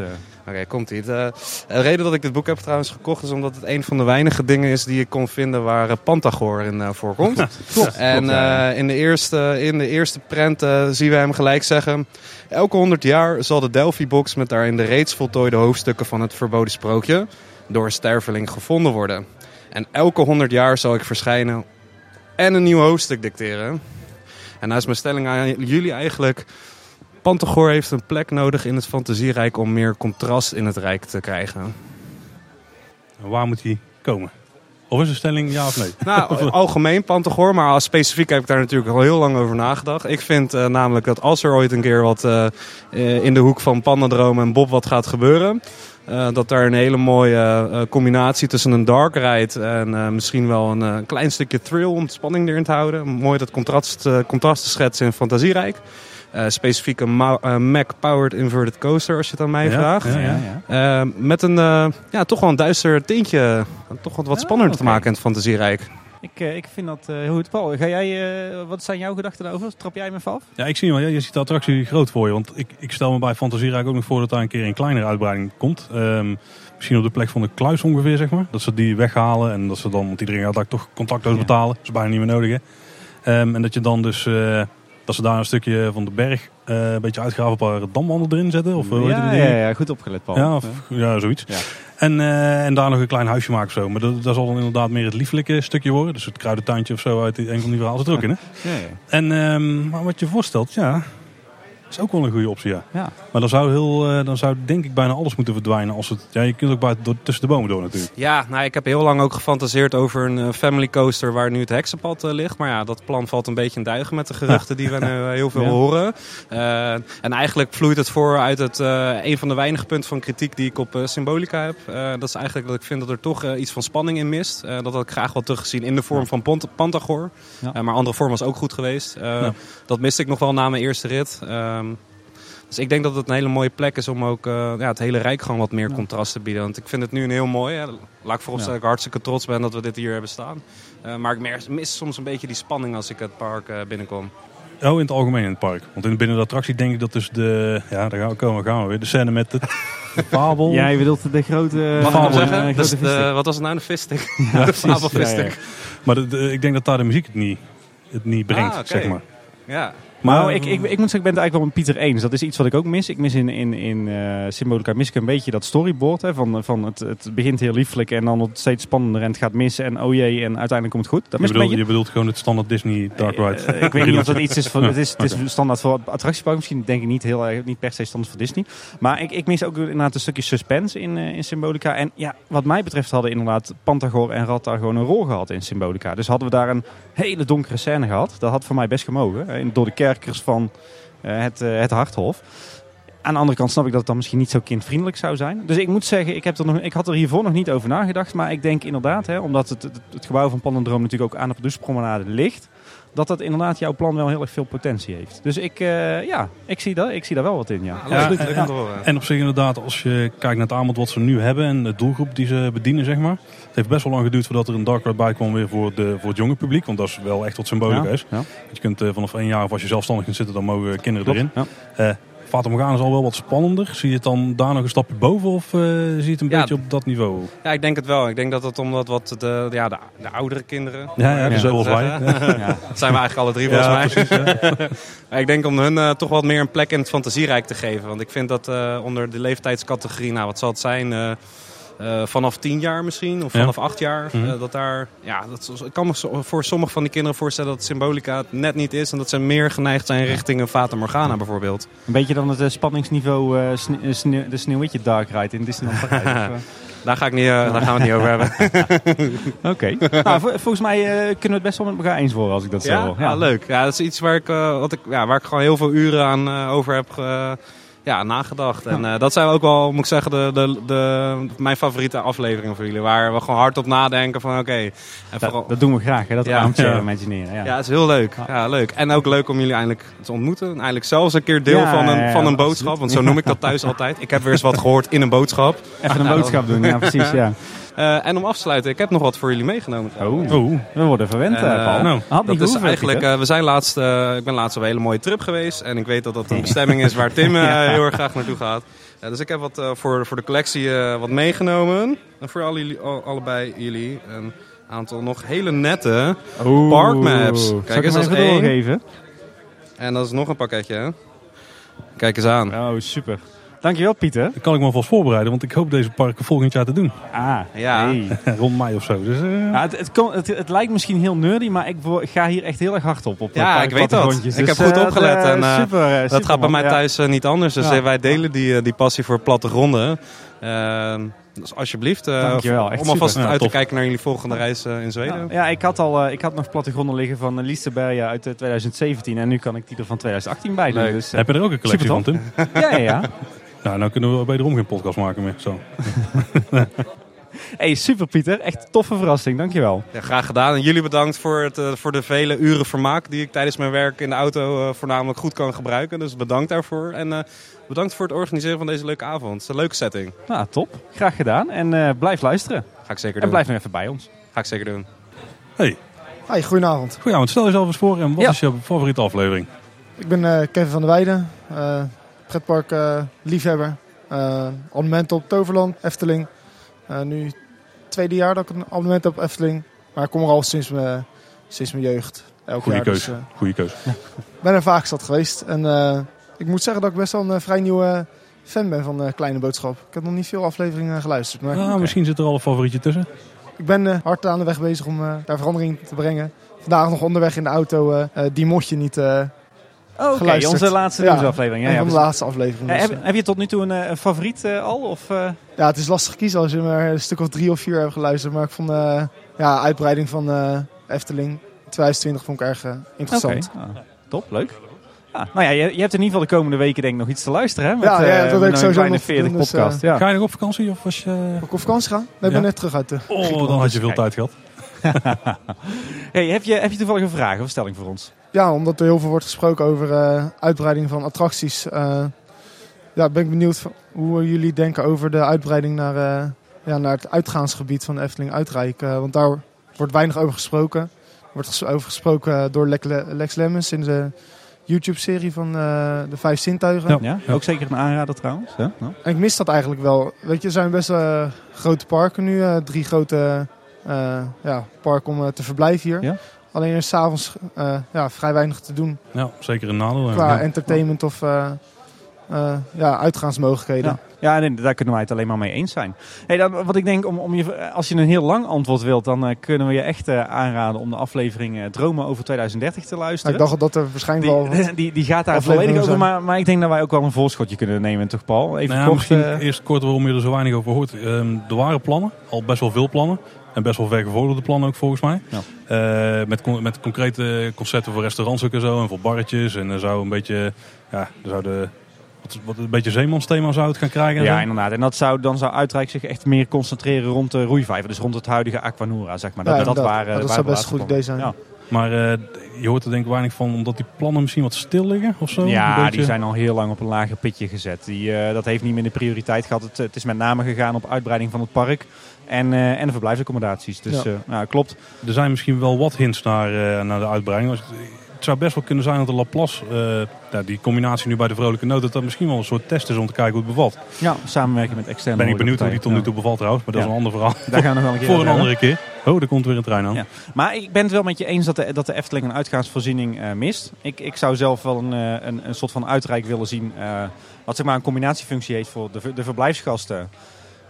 Eh. Oké, komt ie. De, de reden dat ik dit boek heb trouwens gekocht is omdat het een van de weinige dingen is die ik kon vinden waar eh, Pantagor in eh, voorkomt. <laughs> Klopt. En eh, in, de eerste, in de eerste prent eh, zien we hem gelijk zeggen... Elke honderd jaar zal de Delphi-box met daarin de reeds voltooide hoofdstukken van het verboden sprookje... door een sterveling gevonden worden. En elke honderd jaar zal ik verschijnen en een nieuw hoofdstuk dicteren. En is mijn stelling aan jullie eigenlijk... Pantagor heeft een plek nodig in het fantasierijk om meer contrast in het rijk te krijgen. Waar moet hij komen? Of is een stelling ja of nee? <laughs> Nou, algemeen Pantagor, maar als specifiek heb ik daar natuurlijk al heel lang over nagedacht. Ik vind eh, namelijk dat als er ooit een keer wat eh, eh, in de hoek van Pandadroom en Bob wat gaat gebeuren... dat daar een hele mooie combinatie tussen een dark ride en misschien wel een klein stukje thrill om spanning erin te houden. Mooi dat contrast, contrast te schetsen in Fantasierijk. Eh, specifiek een eh, Mac-powered inverted coaster als je het aan mij Ja, vraagt. ja, ja, ja. Eh, met een eh, ja, toch wel een duister tintje. Toch wat, wat Ah, spannender te maken in het fantasierijk. Ik, eh, ik vind dat eh, heel goed. Paul, ga jij, eh, wat zijn jouw gedachten daarover? Trap jij me af? Ja, ik zie wel. Je ziet de attractie groot voor je. Want ik, ik stel me bij Fantasierijk ook nog voor dat daar een keer een kleinere uitbreiding komt. Ehm, misschien op de plek van de kluis ongeveer, zeg maar. Dat ze die weghalen en dat ze dan, want iedereen gaat daar toch contactloos Ja. betalen. Dat is bijna niet meer nodig, hè. Ehm, en dat je dan dus, eh, dat ze daar een stukje van de berg eh, een beetje uitgraven, een paar damwanden erin zetten. Of, eh, ja, ja, ja, goed opgelet, Paul. Ja, of, ja, zoiets. Ja. En, eh, en daar nog een klein huisje maken of zo. Maar dat, dat zal dan inderdaad meer het lieflijke stukje worden. Dus het kruidentuintje of zo uit die, een van die verhalen zit er ook in, hè? Ja, ja. En ehm, maar wat je voorstelt, ja, is ook wel een goede optie, ja. Ja. Maar dan zou, heel, eh, dan zou denk ik bijna alles moeten verdwijnen. Als het, ja, je kunt ook buiten, door, tussen de bomen door natuurlijk. Ja, nou, ik heb heel lang ook gefantaseerd over een eh, family coaster waar nu het heksenpad eh, ligt. Maar ja, dat plan valt een beetje in duigen met de geruchten die we nu eh, heel veel Ja. horen. Eh, en eigenlijk vloeit het voor uit het, eh, een van de weinige punten van kritiek die ik op Symbolica heb. Eh, dat is eigenlijk dat ik vind dat er toch iets van spanning in mist. Eh, dat had ik graag wel teruggezien in de vorm van Pont Pantagor. Ja. Eh, maar andere vorm was ook goed geweest. Eh, Ja. Dat miste ik nog wel na mijn eerste rit. Ehm, dus ik denk dat het een hele mooie plek is om ook eh, ja, het hele Rijk gewoon wat meer Ja. contrast te bieden. Want ik vind het nu een heel mooi. Hè. Laat ik vooropstellen Ja. dat ik hartstikke trots ben dat we dit hier hebben staan. Eh, maar ik mis soms een beetje die spanning als ik het park eh, binnenkom. Oh, in het algemeen in het park. Want in, binnen de attractie denk ik dat dus de... Ja, daar gaan we, komen, gaan we weer. De scène met het de <laughs> fabel. Jij bedoelt de grote... Mag fabel, zeggen? grote Dus de- visstick. wat was het nou? De visstick? <laughs> Ja, de fabelvisstick. Ja, Maar de- de- ik denk dat daar de muziek het niet, het niet brengt, Ah, oké. zeg maar. Ja. Maar Maar- ik, ik, ik moet zeggen, ik ben het eigenlijk wel met Pieter eens. Dat is iets wat ik ook mis. Ik mis in, in, in eh, Symbolica mis ik een beetje dat storyboard. Hè, van, van het, het begint heel lieflijk en dan wordt het steeds spannender en het gaat mis. En oh jee, en uiteindelijk komt het goed. Dat Je een bedoelt, beetje. je bedoelt gewoon het standaard Disney Dark Ride. Eh, ik weet niet of dat iets is voor. <laughs> Het is, het is standaard voor attractiepark. Misschien denk ik niet heel erg, niet per se standaard voor Disney. Maar ik, ik mis ook inderdaad een stukje suspense in, eh, in Symbolica. En ja, wat mij betreft hadden inderdaad Pantagor en Rat daar gewoon een rol gehad in Symbolica. Dus hadden we daar een hele donkere scène gehad. Dat had voor mij best gemogen. eh, Door de van eh, het, eh, het Harthof. Aan de andere kant snap ik dat het dan misschien niet zo kindvriendelijk zou zijn. Dus ik moet zeggen, ik, heb er nog, ik had er hiervoor nog niet over nagedacht. Maar ik denk inderdaad, hè, omdat het, het, gebouw van Pandendroom natuurlijk ook aan de Producepromenade ligt. Dat dat inderdaad jouw plan wel heel erg veel potentie heeft. Dus ik, eh, ja, ik zie, dat, ik zie daar wel wat in, ja. Ja, Ja, leuk, en- op zich inderdaad, als je kijkt naar het aanbod wat ze nu hebben en de doelgroep die ze bedienen, zeg maar. Het heeft best wel lang geduurd voordat er een Dark Ride bij kwam weer voor, de, voor het jonge publiek. Want dat is wel echt wat symbolisch Ja, is. ja. Je kunt eh, vanaf één jaar of als je zelfstandig kunt zitten, dan mogen kinderen Klopt, erin. ja. Fata Morgana is al wel wat spannender. Zie je het dan daar nog een stapje boven of eh, zie je het een Ja. beetje op dat niveau? Ja, ik denk het wel. Ik denk dat het omdat wat de, ja, de, de oudere kinderen... Ja, ja, dus Ja. zoals <laughs> wij. Ja. Dat zijn we eigenlijk alle drie volgens mij. <laughs> Maar ik denk om hun eh, toch wat meer een plek in het fantasierijk te geven. Want ik vind dat eh, onder de leeftijdscategorie, nou wat zal het zijn... eh, vanaf 10 jaar misschien, of Ja. vanaf 8 jaar. Mhm. eh, dat daar, ja, dat, ik kan me voor sommige van die kinderen voorstellen dat Symbolica het net niet is. En dat ze meer geneigd zijn richting een Fata Morgana bijvoorbeeld. Een beetje dan het eh, spanningsniveau sne- sne- de Sneeuwwitje Dark Ride in Disneyland Parijs. <laughs> Daar, ga ik niet, eh, daar gaan we het niet over hebben. <laughs> Oké. nou, vol- volgens mij eh, kunnen we het best wel met elkaar eens worden als ik dat zo Ja? hoor. Ja, leuk. Ja, dat is iets waar ik, eh, wat ik, ja, waar ik gewoon heel veel uren aan eh, over heb ge- ja, nagedacht. En eh, dat zijn ook wel, moet ik zeggen, de, de, de, mijn favoriete afleveringen voor jullie. Waar we gewoon hardop nadenken van oké. Dat, vooral- dat doen we graag, hè? dat Ja. armchair Ja. imagineren. Ja. Ja, het is heel leuk. Ja, leuk. En ook leuk om jullie eindelijk te ontmoeten. En Eigenlijk zelfs een keer deel van, een, van een boodschap. Want zo noem ik dat thuis altijd. Ik heb weer eens wat gehoord in een boodschap. Even een boodschap doen, ja precies. Ja. <laughs> Eh, en om af te sluiten, ik heb nog wat voor jullie meegenomen. Oh, Oh, we worden verwend, En, eh, eh, Paul. nou, Had Dat is eigenlijk, eh, we zijn laatst, eh, ik ben laatst op een hele mooie trip geweest. En ik weet dat dat een bestemming is waar Tim <laughs> eh, heel erg graag naartoe gaat. Dus ik heb wat eh, voor, voor de collectie eh, wat meegenomen. En voor alle, jullie- al- allebei jullie een aantal nog hele nette. Oeh. Parkmaps. Kijk ik eens, dat even is één. doorgeven? En dat is nog een pakketje. hè. Kijk eens aan. Oh, super. Dankjewel, Pieter. dan kan ik me alvast voorbereiden, want ik hoop deze parken volgend jaar te doen. Ah, Ja. hey. <laughs> Rond mei of zo. Dus, eh, Ja, het, het, kon- het, het lijkt misschien heel nerdy, maar ik, ga hier echt heel erg hard op. op Ja, ik weet dat. Ik Dus, heb goed eh, opgelet en, eh, super, Dat super, gaat bij man. mij thuis niet anders. Dus Ja. wij delen die, die passie voor plattegronden. Eh, dus alsjeblieft, eh, echt om alvast super. Ja, uit te kijken naar jullie volgende reis eh, in Zweden. Ja, ja, ik had al ik had nog plattegronden liggen van uh, Listerberga uit eh, 2017 en nu kan ik die er van 2018 bij doen. Dus, heb je er ook een collectie van, Tim? ja, ja, ja. <laughs> Nou, dan kunnen we wederom geen podcast maken meer. Zo. <laughs> Hey, super Pieter. Echt toffe verrassing. Dankjewel. Ja, graag gedaan. En jullie bedankt voor, het, eh, voor de vele uren vermaak die ik tijdens mijn werk in de auto eh, voornamelijk goed kan gebruiken. Dus bedankt daarvoor. En eh, bedankt voor het organiseren van deze leuke avond. Het is een leuke setting. Nou, top. Graag gedaan. En eh, blijf luisteren. Ga ik zeker En doen. blijf nog even bij ons. Ga ik zeker doen. Hey, Hi, goedenavond. goedenavond. Stel jezelf eens voor en wat Ja. is jouw favoriete aflevering? Ik ben eh, Kevin van der Weijden, eh pretpark eh, liefhebber. Eh abonnement op Toverland, Efteling. Eh, nu tweede jaar dat ik een abonnement heb op Efteling. Maar ik kom er al sinds mijn, sinds mijn jeugd. Elk Goeie jaar. keus. Dus, eh, Goeie keus. <laughs> ik ben er vaak zat geweest. En eh, ik moet zeggen dat ik best wel een vrij nieuwe fan ben van eh, Kleine Boodschap. Ik heb nog niet veel afleveringen geluisterd. Maar Ah, Misschien zit er al een favorietje tussen. ik ben eh, hard aan de weg bezig om eh, daar verandering te brengen. Vandaag nog onderweg in de auto die motje niet eh Oh, Oké, onze laatste Ja, nieuwsaflevering. Ja, ja, van de laatste afleveringen. Ja, dus, heb, eh. heb je tot nu toe een, eh, een favoriet eh, al? Of, eh? Ja, het is lastig kiezen als je maar een stuk of drie of vier hebt geluisterd. Maar ik vond de ja, uitbreiding van eh, Efteling 2020 vond ik erg eh, interessant. Oké, ah, top, leuk. Ja, nou ja, je, je hebt in ieder geval de komende weken denk ik nog iets te luisteren. Hè, met, Ja, ja, eh, dat heb met ik sowieso nog te 40 doen, dus, podcast. eh, ja. Ga je nog op vakantie of was je... Heb ik op vakantie gaan? Nee, ik ben Ja? net terug uit de Oh, dan had je veel tijd gehad. <laughs> hey, heb, je, heb je toevallig een vraag of stelling voor ons? Ja, omdat er heel veel wordt gesproken over eh, uitbreiding van attracties. eh, ja, ben ik benieuwd hoe jullie denken over de uitbreiding naar, eh, ja, naar het uitgaansgebied van de Efteling Uitrijk. Want daar wordt weinig over gesproken. Er wordt ges- over gesproken door Lex, Lex Lemmens in de YouTube-serie van de Vijf Zintuigen. Ja, ook zeker een aanrader trouwens. Ja. En ik mis dat eigenlijk wel. Weet je, er zijn best grote parken nu. drie grote ja, parken om te verblijven hier. Alleen er is s'avonds eh ja, vrij weinig te doen Ja, zeker een nadeel. qua Ja. entertainment of eh, eh, ja, uitgaansmogelijkheden. Ja. Ja, nee, daar kunnen wij het alleen maar mee eens zijn. Hey, dan, wat ik denk, om, om je, als je een heel lang antwoord wilt, dan eh, kunnen we je echt eh, aanraden om de aflevering eh, Dromen over 2030 te luisteren. ik dacht dat er waarschijnlijk wel... die, <laughs> die, die gaat daar afleveringen volledig over, maar, maar ik denk dat wij ook wel een voorschotje kunnen nemen, toch Paul? Even Nou ja, kort, misschien eh, eerst kort waarom je er zo weinig over hoort. Ehm, er waren plannen, al best wel veel plannen. En best wel vergevorderde plannen ook volgens mij. Ja. Eh, met, con- met concrete concepten voor restaurants ook en zo. En voor barretjes. En er zou een beetje, ja, er zou de, wat, wat een beetje zeemansthema zou het gaan krijgen. en ja, zo. inderdaad. En dat zou, dan zou Uitrijk zich echt meer concentreren rond de roeivijver. Dus rond het huidige Aquanura, zeg maar. Dat, Ja, dat, waren, dat waren zou best een goed idee zijn. Maar eh, je hoort er denk ik weinig van, omdat die plannen misschien wat stil liggen of zo. Ja, beetje. die zijn al heel lang op een lager pitje gezet. Die, eh, dat heeft niet meer de prioriteit gehad. Het, het is met name gegaan op uitbreiding van het park. En, eh, en de verblijfsaccommodaties. Dus Ja. nou, klopt. Er zijn misschien wel wat hints naar, naar de uitbreiding. Als- het zou best wel kunnen zijn dat de Laplace, ja, die combinatie nu bij de Vrolijke Noot, dat dat misschien wel een soort test is om te kijken hoe het bevalt. Ja, samenwerken met externe Ben ik benieuwd hoe die tot nu toe bevalt trouwens, maar dat is een ander verhaal. Daar gaan we nog wel een <laughs> keer Voor een andere keer. Oh, er komt weer een trein aan. Ja. Maar ik ben het wel met je eens dat de, dat de Efteling een uitgaansvoorziening eh, mist. Ik, ik zou zelf wel een, eh, een, een soort van uitreik willen zien. wat zeg maar een combinatiefunctie heeft voor de, de verblijfsgasten.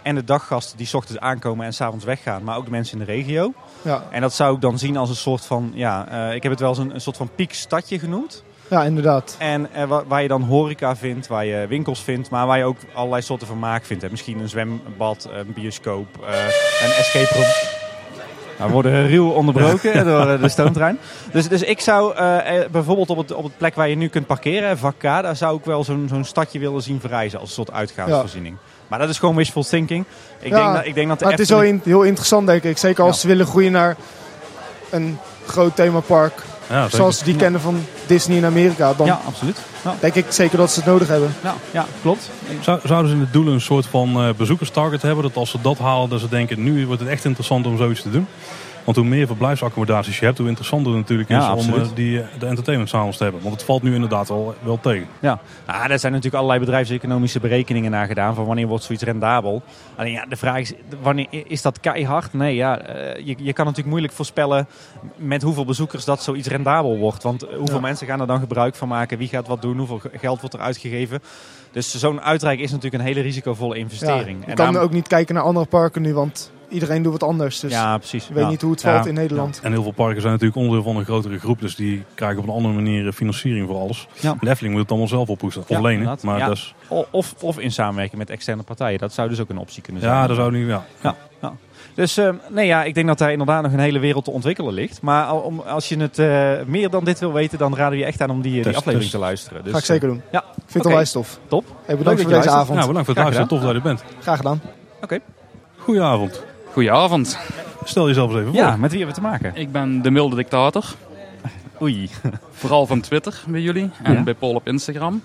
En de daggasten die 's ochtends aankomen en s'avonds weggaan. Maar ook de mensen in de regio. Ja, En dat zou ik dan zien als een soort van, ja, eh, ik heb het wel eens een, een soort van piekstadje genoemd. ja inderdaad. En eh, waar, waar je dan horeca vindt, waar je winkels vindt, maar waar je ook allerlei soorten vermaak vindt. Hè. Misschien een zwembad, een bioscoop, eh, een escape room. Nou, we worden ruw onderbroken <laughs> door de stoomtrein. Dus, dus ik zou bijvoorbeeld op het, op het plek waar je nu kunt parkeren, vak K, daar zou ik wel zo'n zo'n stadje willen zien verrijzen als een soort uitgaansvoorziening. Maar dat is gewoon wishful thinking. Ik, Ja, denk, dat, ik denk dat de Maar het is wel in- heel interessant, denk ik. Zeker als Ja. ze willen groeien naar een groot themapark. Ja, zoals ze die kennen van Disney in Amerika. Dan Ja, absoluut. Ja, denk ik zeker dat ze het nodig hebben. ja, ja klopt. Zou- Zouden ze in het doel een soort van eh, bezoekerstarget hebben? Dat als ze dat halen, dat ze denken, nu wordt het echt interessant om zoiets te doen. Want hoe meer verblijfsaccommodaties je hebt, hoe interessanter het natuurlijk Ja, is om eh, die, eh, de entertainmentsalons te hebben. Want het valt nu inderdaad wel, wel tegen. Ja, nou, daar zijn natuurlijk allerlei bedrijfseconomische berekeningen naar gedaan. Van wanneer wordt zoiets rendabel. Alleen ja, de vraag is, wanneer, is dat keihard? Nee, ja, eh, je, je kan natuurlijk moeilijk voorspellen met hoeveel bezoekers dat zoiets rendabel wordt. Want hoeveel Ja. mensen gaan er dan gebruik van maken? Wie gaat wat doen? Hoeveel ge- geld wordt er uitgegeven? Dus zo'n uitreik is natuurlijk een hele risicovolle Ja, investering. je En kan daarom- ook niet kijken naar andere parken nu, want iedereen doet wat anders. Dus ja, precies. je weet Ja. niet hoe het Ja. valt in Nederland. En heel veel parken zijn natuurlijk onderdeel van een grotere groep. Dus die krijgen op een andere manier eh, financiering voor alles. Ja. De Efteling moet het allemaal zelf ophoesten. Of Ja, lenen. Maar Ja. dat is, O- Of, of in samenwerking met externe partijen. Dat zou dus ook een optie kunnen zijn. ja, dat zou niet... Ja. Ja, ja. Dus eh, nee, ja, ik denk dat daar inderdaad nog een hele wereld te ontwikkelen ligt. Maar om, als je het eh, meer dan dit wil weten, dan raden we je echt aan om die, die aflevering test. te luisteren. Dus, Ga ik zeker doen. Ja. Ik vind het Oké. al wijstof. Top. Hey, bedankt voor deze luistert. avond. Nou, bedankt voor het luisteren. Tof dat je er bent. Graag gedaan. Goedenavond. Goedenavond. Stel jezelf eens even voor. Ja, met wie hebben we te maken? Ik ben de milde dictator. Oei. Vooral van Twitter bij jullie en Ja. bij Paul op Instagram.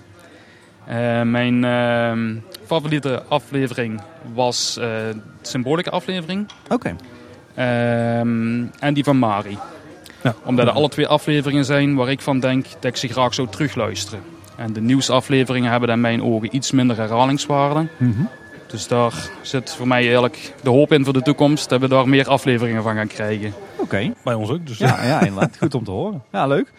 Eh, mijn ehm, favoriete aflevering was eh, de symbolica aflevering. Oké. Ehm, en die van Mari. Ja. Omdat er alle twee afleveringen zijn waar ik van denk dat ik ze graag zou terugluisteren. En de nieuwsafleveringen hebben in mijn ogen iets minder herhalingswaarde. Mhm. Dus daar zit voor mij eigenlijk de hoop in voor de toekomst dat we daar meer afleveringen van gaan krijgen. Oké. Bij ons ook. Dus, Ja, ja, inderdaad. Goed om te horen. Ja, leuk.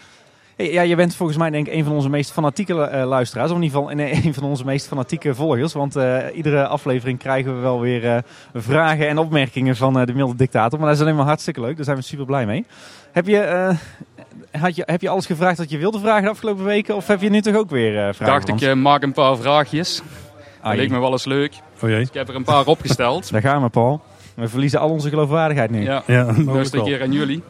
Hey, Ja, je bent volgens mij denk ik een van onze meest fanatieke eh, luisteraars. Of in ieder geval nee, <laughs> een van onze meest fanatieke volgers. Want eh, iedere aflevering krijgen we wel weer eh, vragen en opmerkingen van eh, de milde dictator. Maar dat is alleen maar hartstikke leuk. Daar zijn we super blij mee. Heb je, eh, had je, heb je alles gevraagd wat je wilde vragen de afgelopen weken? Of heb je nu toch ook weer eh vragen? dacht ik, eh, maak een paar vraagjes. Dat Ai. leek me wel eens leuk. Oh jee. Dus ik heb er een paar <laughs> opgesteld. Daar gaan we, Paul. We verliezen al onze geloofwaardigheid nu. Ja, Ja, een keer aan jullie.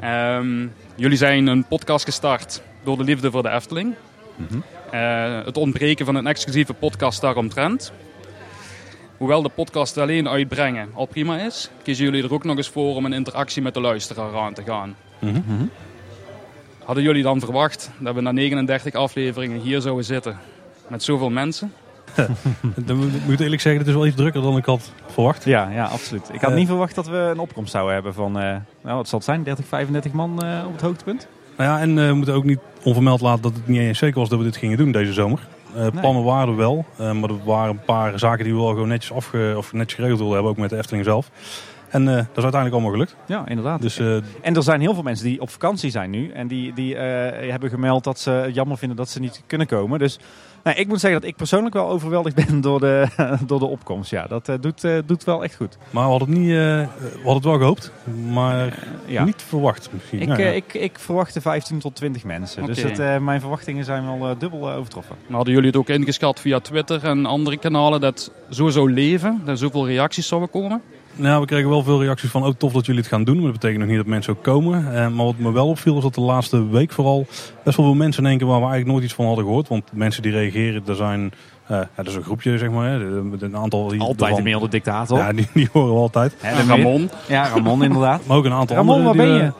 Ehm, jullie zijn een podcast gestart door de liefde voor de Efteling. Mhm. Eh, het ontbreken van een exclusieve podcast daaromtrent. Hoewel de podcast alleen uitbrengen al prima is, kiezen jullie er ook nog eens voor om een interactie met de luisteraar aan te gaan. Mhm. Mhm. Hadden jullie dan verwacht dat we na 39 afleveringen hier zouden zitten met zoveel mensen? <laughs> Dan moet ik eerlijk zeggen, het is wel iets drukker dan ik had verwacht. Ja, ja, absoluut. Ik had Eh. niet verwacht dat we een opkomst zouden hebben van, eh, nou wat zal het zijn, 30, 35 man eh, op het hoogtepunt? Nou ja, en we moeten ook niet onvermeld laten dat het niet eens zeker was dat we dit gingen doen deze zomer. Eh, Plannen waren er wel, maar er waren een paar zaken die we wel gewoon netjes, afge, of netjes geregeld wilden hebben, ook met de Efteling zelf. En dat is uiteindelijk allemaal gelukt. Ja, inderdaad. Dus En er zijn heel veel mensen die op vakantie zijn nu. En die, die hebben gemeld dat ze het jammer vinden dat ze niet kunnen komen. Dus nou, ik moet zeggen dat ik persoonlijk wel overweldigd <laughs> ben door de, <laughs> door de opkomst. Ja, dat eh, doet, eh, doet wel echt goed. maar we hadden het, niet, eh, we hadden het wel gehoopt, maar Ja. niet verwacht misschien. Ik, Nou ja. ik, ik verwachtte 15 tot 20 mensen. Dus het, eh, mijn verwachtingen zijn wel eh, dubbel overtroffen. Maar hadden jullie het ook ingeschat via Twitter en andere kanalen dat zo zou leven, dat zoveel reacties zouden komen? Nou, we kregen wel veel reacties van, oh tof dat jullie het gaan doen. Maar dat betekent nog niet dat mensen ook komen. Eh, maar wat me wel opviel is dat de laatste week vooral best wel veel mensen in één keer waar we eigenlijk nooit iets van hadden gehoord. Want mensen die reageren, er zijn, eh, ja, dat is een groepje zeg maar. Hè, een aantal die Altijd ervan- de milde dictator. Ja, die, die horen we altijd. Hè, En Ramon? Ja, Ramon inderdaad. Maar ook een aantal Ramon, anderen. waar ben je?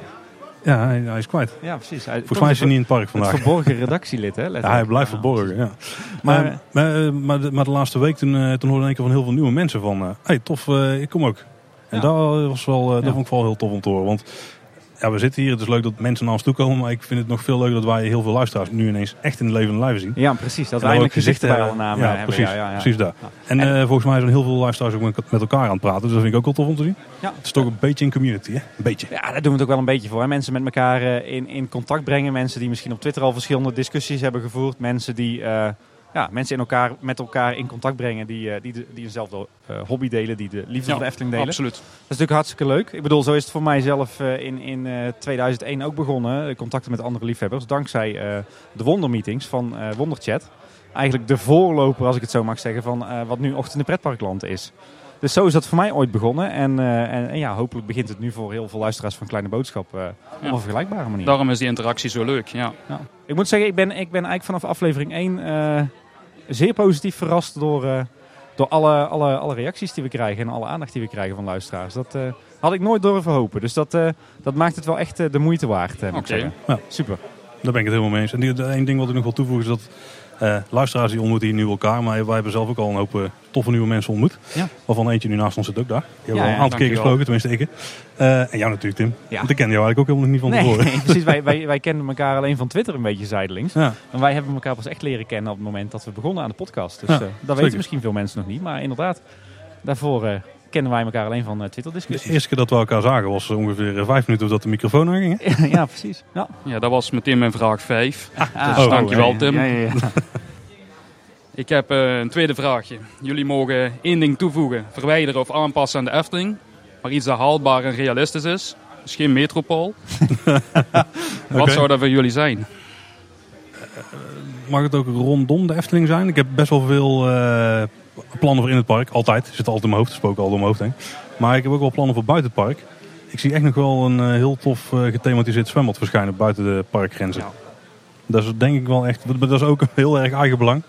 Ja, hij, hij is kwijt. Ja, precies. Hij, Volgens mij is hij niet in het park Het vandaag. verborgen redactielid, hè? Ja, hij blijft verborgen, ja. Maar- Maar, maar, eh, maar, de, maar de laatste week toen, eh, toen hoorde ik van heel veel nieuwe mensen van... eh, hey, tof, ik kom ook. En Ja. dat, was wel, dat Ja. vond ik vooral heel tof om te horen. Want ja, we zitten hier. Het is leuk dat mensen naar ons toe komen. Maar ik vind het nog veel leuker dat wij heel veel luisteraars nu ineens echt in de levende lijven zien. Ja, precies. Dat we eindelijk ook gezichten bij alle namen ja, hebben. Precies, Ja, ja, precies daar. En, eh, volgens mij zijn heel veel luisteraars ook met- elkaar aan het praten. Dus dat vind ik ook wel tof om te zien. Ja. Het is toch een beetje een community, hè? Een beetje. Ja, daar doen we het ook wel een beetje voor. Hè. Mensen met elkaar eh, in, in contact brengen. Mensen die misschien op Twitter al verschillende discussies hebben gevoerd. Mensen die eh, ja, mensen in elkaar, met elkaar in contact brengen die, eh, die, de- die eenzelfde eh, hobby delen. Die de liefde voor de Efteling delen. absoluut. Dat is natuurlijk hartstikke leuk. Ik bedoel, zo is het voor mij zelf eh, in, in eh, 2001 ook begonnen. Contacten met andere liefhebbers. Dankzij de Wondermeetings van eh, Wonderchat. Eigenlijk de voorloper, als ik het zo mag zeggen, van wat nu Ochtend in de Pretparkland is. Dus zo is dat voor mij ooit begonnen. En, en, en ja, hopelijk begint het nu voor heel veel luisteraars van Kleine Boodschap op een vergelijkbare manier. Daarom is die interactie zo leuk. Ja. Ja. Ik moet zeggen, ik ben, ik ben eigenlijk vanaf aflevering 1 eh, zeer positief verrast door, eh, door alle, alle, alle reacties die we krijgen en alle aandacht die we krijgen van luisteraars. Dat eh, had ik nooit durven hopen. Dus dat, eh, dat maakt het wel echt de moeite waard, ik zeggen. Ja. Super. Daar ben ik het helemaal mee eens. En één ding wat ik nog wil toevoegen is dat eh, luisteraars die ontmoeten hier nu elkaar. Maar wij hebben zelf ook al een hoop eh, toffe nieuwe mensen ontmoet. Ja. Waarvan eentje nu naast ons zit ook daar. Die hebben we Ja, al een aantal keer gesproken, tenminste ik. Eh, en jou natuurlijk Tim. Ja. Want ik ken jou eigenlijk ook helemaal niet van tevoren. nee, <laughs> precies. Wij, wij, wij kennen elkaar alleen van Twitter een beetje zijdelings. En wij hebben elkaar pas echt leren kennen op het moment dat we begonnen aan de podcast. Dus dat weten misschien veel mensen nog niet. Maar inderdaad, daarvoor kennen wij elkaar alleen van eh, De Twitter-discussies. eerste keer dat we elkaar zagen was eh, ongeveer eh, vijf minuten voordat de microfoon aanging. <laughs> ja, precies. Ja. ja, dat was meteen mijn vraag 5. <laughs> Ah, Dus oh, dankjewel Tim. Ja, ja, ja. <laughs> Ik heb een tweede vraagje. Jullie mogen één ding toevoegen. Verwijderen of aanpassen aan de Efteling. Maar iets dat haalbaar en realistisch is. Dus geen metropool. Wat zou dat voor jullie zijn? Mag het ook rondom de Efteling zijn? Ik heb best wel veel eh, plannen voor in het park. Altijd. Zit altijd in mijn hoofd. Spook altijd in mijn hoofd heen. Maar ik heb ook wel plannen voor buiten het park. Ik zie echt nog wel een eh, heel tof eh, gethematiseerd zwembad verschijnen buiten de parkgrenzen. Ja. Dat is denk ik wel echt, dat is ook heel erg eigen belang.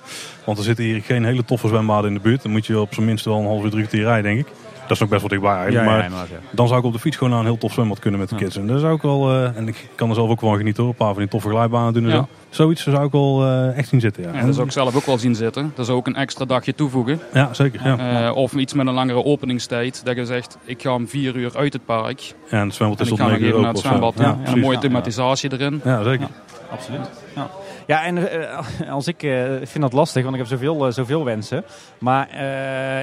Want er zitten hier geen hele toffe zwembaden in de buurt. Dan moet je op zijn minst wel een half uur, drie kwartier rijden, denk ik. Dat is nog best wel dichtbij eigenlijk. Ja, ja, maar ja. dan zou ik op de fiets gewoon naar een heel tof zwembad kunnen met de Ja. kids. En dat is ook wel, eh, en ik kan er zelf ook wel van genieten hoor. Een paar van die toffe glijbanen doen en Ja. zo. Zoiets zou ik wel eh, echt zien zitten, ja. Ja, dat zou ik zelf ook wel zien zitten. Dat is ook een extra dagje toevoegen. Ja, zeker. Ja. Eh, of iets met een langere openingstijd. Dat je zegt, ik ga om vier uur uit het park. Ja, en het zwembad En is ik tot ga nog 9 uur even naar het zwembad. Ja, Ja, en een mooie Ja, ja. thematisatie erin. Ja, zeker. Absoluut. Ja, ja en eh, <laughs> als ik eh, vind dat lastig, want ik heb zoveel, eh, zoveel wensen. Maar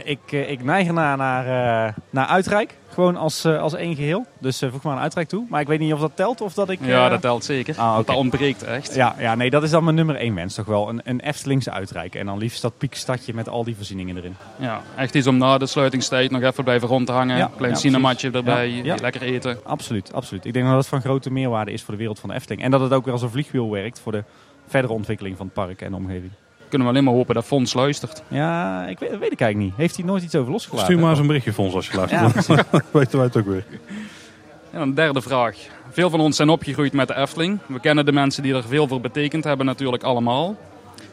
ik, ik neig ernaar naar, naar Uitrijk. Gewoon als, als één geheel. Dus voeg maar een Uitrijk toe. Maar ik weet niet of dat telt of dat ik... Ja, dat telt zeker. Ah, Want dat ontbreekt echt. Ja, ja, nee, dat is dan mijn nummer één wens toch wel. Een, een Eftelingse Uitrijk. En dan liefst dat piekstadje met al die voorzieningen erin. Ja, echt iets om na de sluitingstijd nog even blijven rondhangen. Ja, Klein ja, cinematje precies. erbij, Ja, ja. lekker eten. Absoluut, absoluut. Ik denk dat dat van grote meerwaarde is voor de wereld van de Efteling. En dat het ook weer als een vliegwiel werkt voor de verdere ontwikkeling van het park en de omgeving. Kunnen we alleen maar hopen dat Fons luistert. Ja, ik weet, dat weet ik eigenlijk niet. Heeft hij nooit iets over losgelaten? Stuur maar eens een berichtje voor ons als je luistert. Ja, Dan <laughs> weten wij het ook weer. En een derde vraag. Veel van ons zijn opgegroeid met de Efteling. We kennen de mensen die er veel voor betekend hebben natuurlijk allemaal.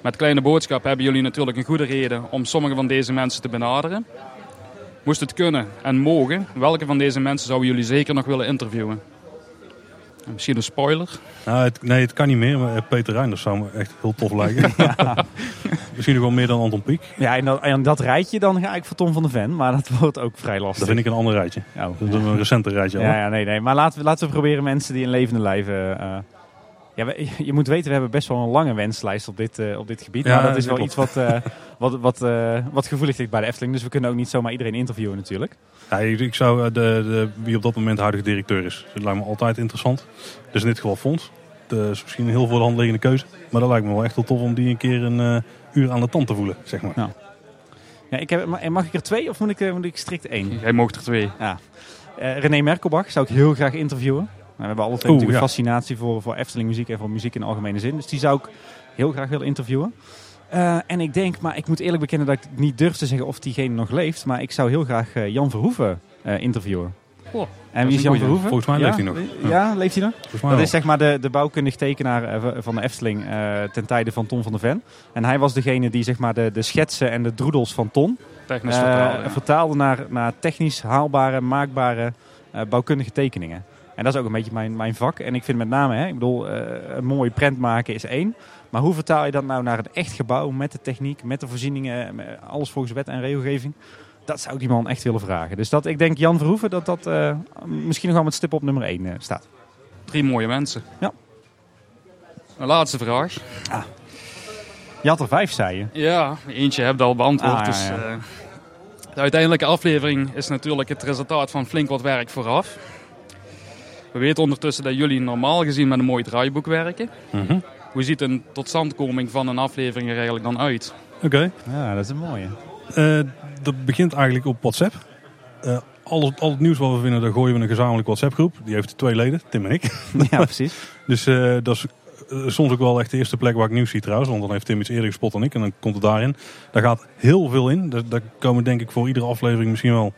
Met Kleine Boodschap hebben jullie natuurlijk een goede reden om sommige van deze mensen te benaderen. Moest het kunnen en mogen, welke van deze mensen zouden jullie zeker nog willen interviewen? En Misschien een spoiler. Nou, het, nee, het kan niet meer. Maar eh, Peter Reinders zou me echt heel tof lijken. <laughs> <laughs> Misschien nog wel meer dan Anton Pieck. Ja, en dat, en dat rijtje dan ga ik voor Tom van de Ven. Maar dat <laughs> wordt ook vrij lastig. Dat vind ik een ander rijtje. Ja, Dat is een recenter rijtje al. Ja, ja, nee, nee. Maar laten we, laten we proberen mensen die in levende lijven... eh, ja, we- <laughs> je moet weten, we hebben best wel een lange wenslijst op dit, eh, op dit gebied. Ja, maar dat is wel klopt. iets wat, eh, <laughs> wat, wat, eh, wat gevoelig ligt bij de Efteling. Dus we kunnen ook niet zomaar iedereen interviewen natuurlijk. Ja, ik, ik zou de, de, wie op dat moment huidige directeur is. Dat lijkt me altijd interessant. Dus in dit geval Fons. Dat is misschien een heel voor de hand liggende keuze. Maar dat lijkt me wel echt wel tof om die een keer een eh, uur aan de tand te voelen, zeg maar. Ja. Ja, ik heb, ma- mag ik er twee of moet ik, moet ik strikt één? Jij mocht er twee. Ja. Eh, René Merkelbach zou ik heel graag interviewen. We hebben alle twee Oeh, natuurlijk ja. fascinatie voor, voor Efteling muziek en voor muziek in de algemene zin. Dus die zou ik heel graag willen interviewen. Eh, en ik denk, maar ik moet eerlijk bekennen dat ik niet durf te zeggen of diegene nog leeft. Maar ik zou heel graag eh, Jan Verhoeven eh, interviewen. Oh, en wie is Jan goeie. Verhoeven? Volgens mij Ja? leeft hij nog. Ja, leeft hij nog? Dat wel. is zeg maar de, de bouwkundig tekenaar van de Efteling eh, ten tijde van Ton van der Ven. En hij was degene die zeg maar de, de schetsen en de droedels van Ton ja. vertaalde naar, naar technisch haalbare, maakbare eh, bouwkundige tekeningen. En dat is ook een beetje mijn, mijn vak. En ik vind met name, hè, ik bedoel, eh, een mooi prent maken is één. Maar hoe vertaal je dat nou naar een echt gebouw met de techniek, met de voorzieningen, alles volgens wet en regelgeving? Dat zou ik die man echt willen vragen. Dus dat, ik denk Jan Verhoeven dat dat eh, misschien nog wel met stip op nummer 1 staat. drie mooie mensen. Ja. Een laatste vraag. Je had er vijf, zei je. Ja, eentje heb je al beantwoord. Ah, ja, dus, eh, de uiteindelijke aflevering is natuurlijk het resultaat van flink wat werk vooraf. We weten ondertussen dat jullie normaal gezien met een mooi draaiboek werken. Mhm. Hoe ziet een totstandkoming van een aflevering er eigenlijk dan uit? Oké. Ja, dat is een mooie. Eh, dat begint eigenlijk op WhatsApp. Eh, al, al het nieuws wat we vinden, daar gooien we in een gezamenlijke WhatsApp-groep. Die heeft twee leden, Tim en ik. <laughs> Ja, precies. <laughs> Dus eh, dat is soms ook wel echt de eerste plek waar ik nieuws zie trouwens. Want dan heeft Tim iets eerder gespot dan ik en dan komt het daarin. Daar gaat heel veel in. Daar, daar komen denk ik voor iedere aflevering misschien wel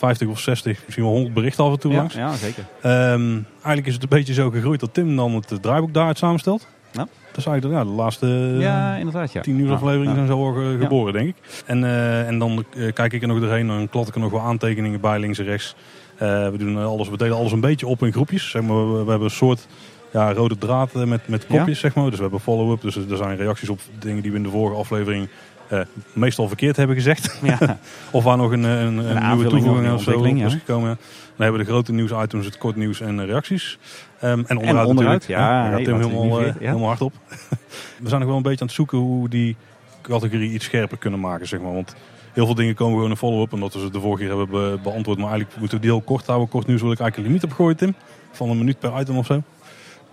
50 of 60, misschien wel 100 berichten af en toe Ja, langs. ja, zeker. Ehm, eigenlijk is het een beetje zo gegroeid dat Tim dan het eh, draaiboek daaruit samenstelt. Ja. Dat is eigenlijk de, ja, de laatste eh, Ja, inderdaad, ja. tien nieuwsafleveringen Ja, zijn zo geboren, denk ik. En, eh, en dan kijk ik er nog doorheen, dan klad ik er nog wel aantekeningen bij, links en rechts. We, doen alles, we delen alles een beetje op in groepjes. Zeg maar, we, we hebben een soort ja, rode draad met, met kopjes, zeg maar. Dus we hebben follow-up, dus er zijn reacties op dingen die we in de vorige aflevering eh, meestal verkeerd hebben gezegd. <laughs> Ja. <laughs> of waar nog een, een, een, nieuwe toevoeging of zo is gekomen. Dan hebben we de grote nieuwsitems, het kort nieuws en eh, reacties. Ehm, en onderuit, onderuit, natuurlijk. ja, daar gaat Tim we helemaal, eh, helemaal hard op. <laughs> we zijn nog wel een beetje aan het zoeken hoe we die categorie iets scherper kunnen maken, zeg maar. Want heel veel dingen komen gewoon een follow-up, omdat we ze de vorige keer hebben be- beantwoord. Maar eigenlijk moeten we die heel kort houden. Kort nieuws wil ik eigenlijk een limiet op gooien, Tim. Van een minuut per item of zo.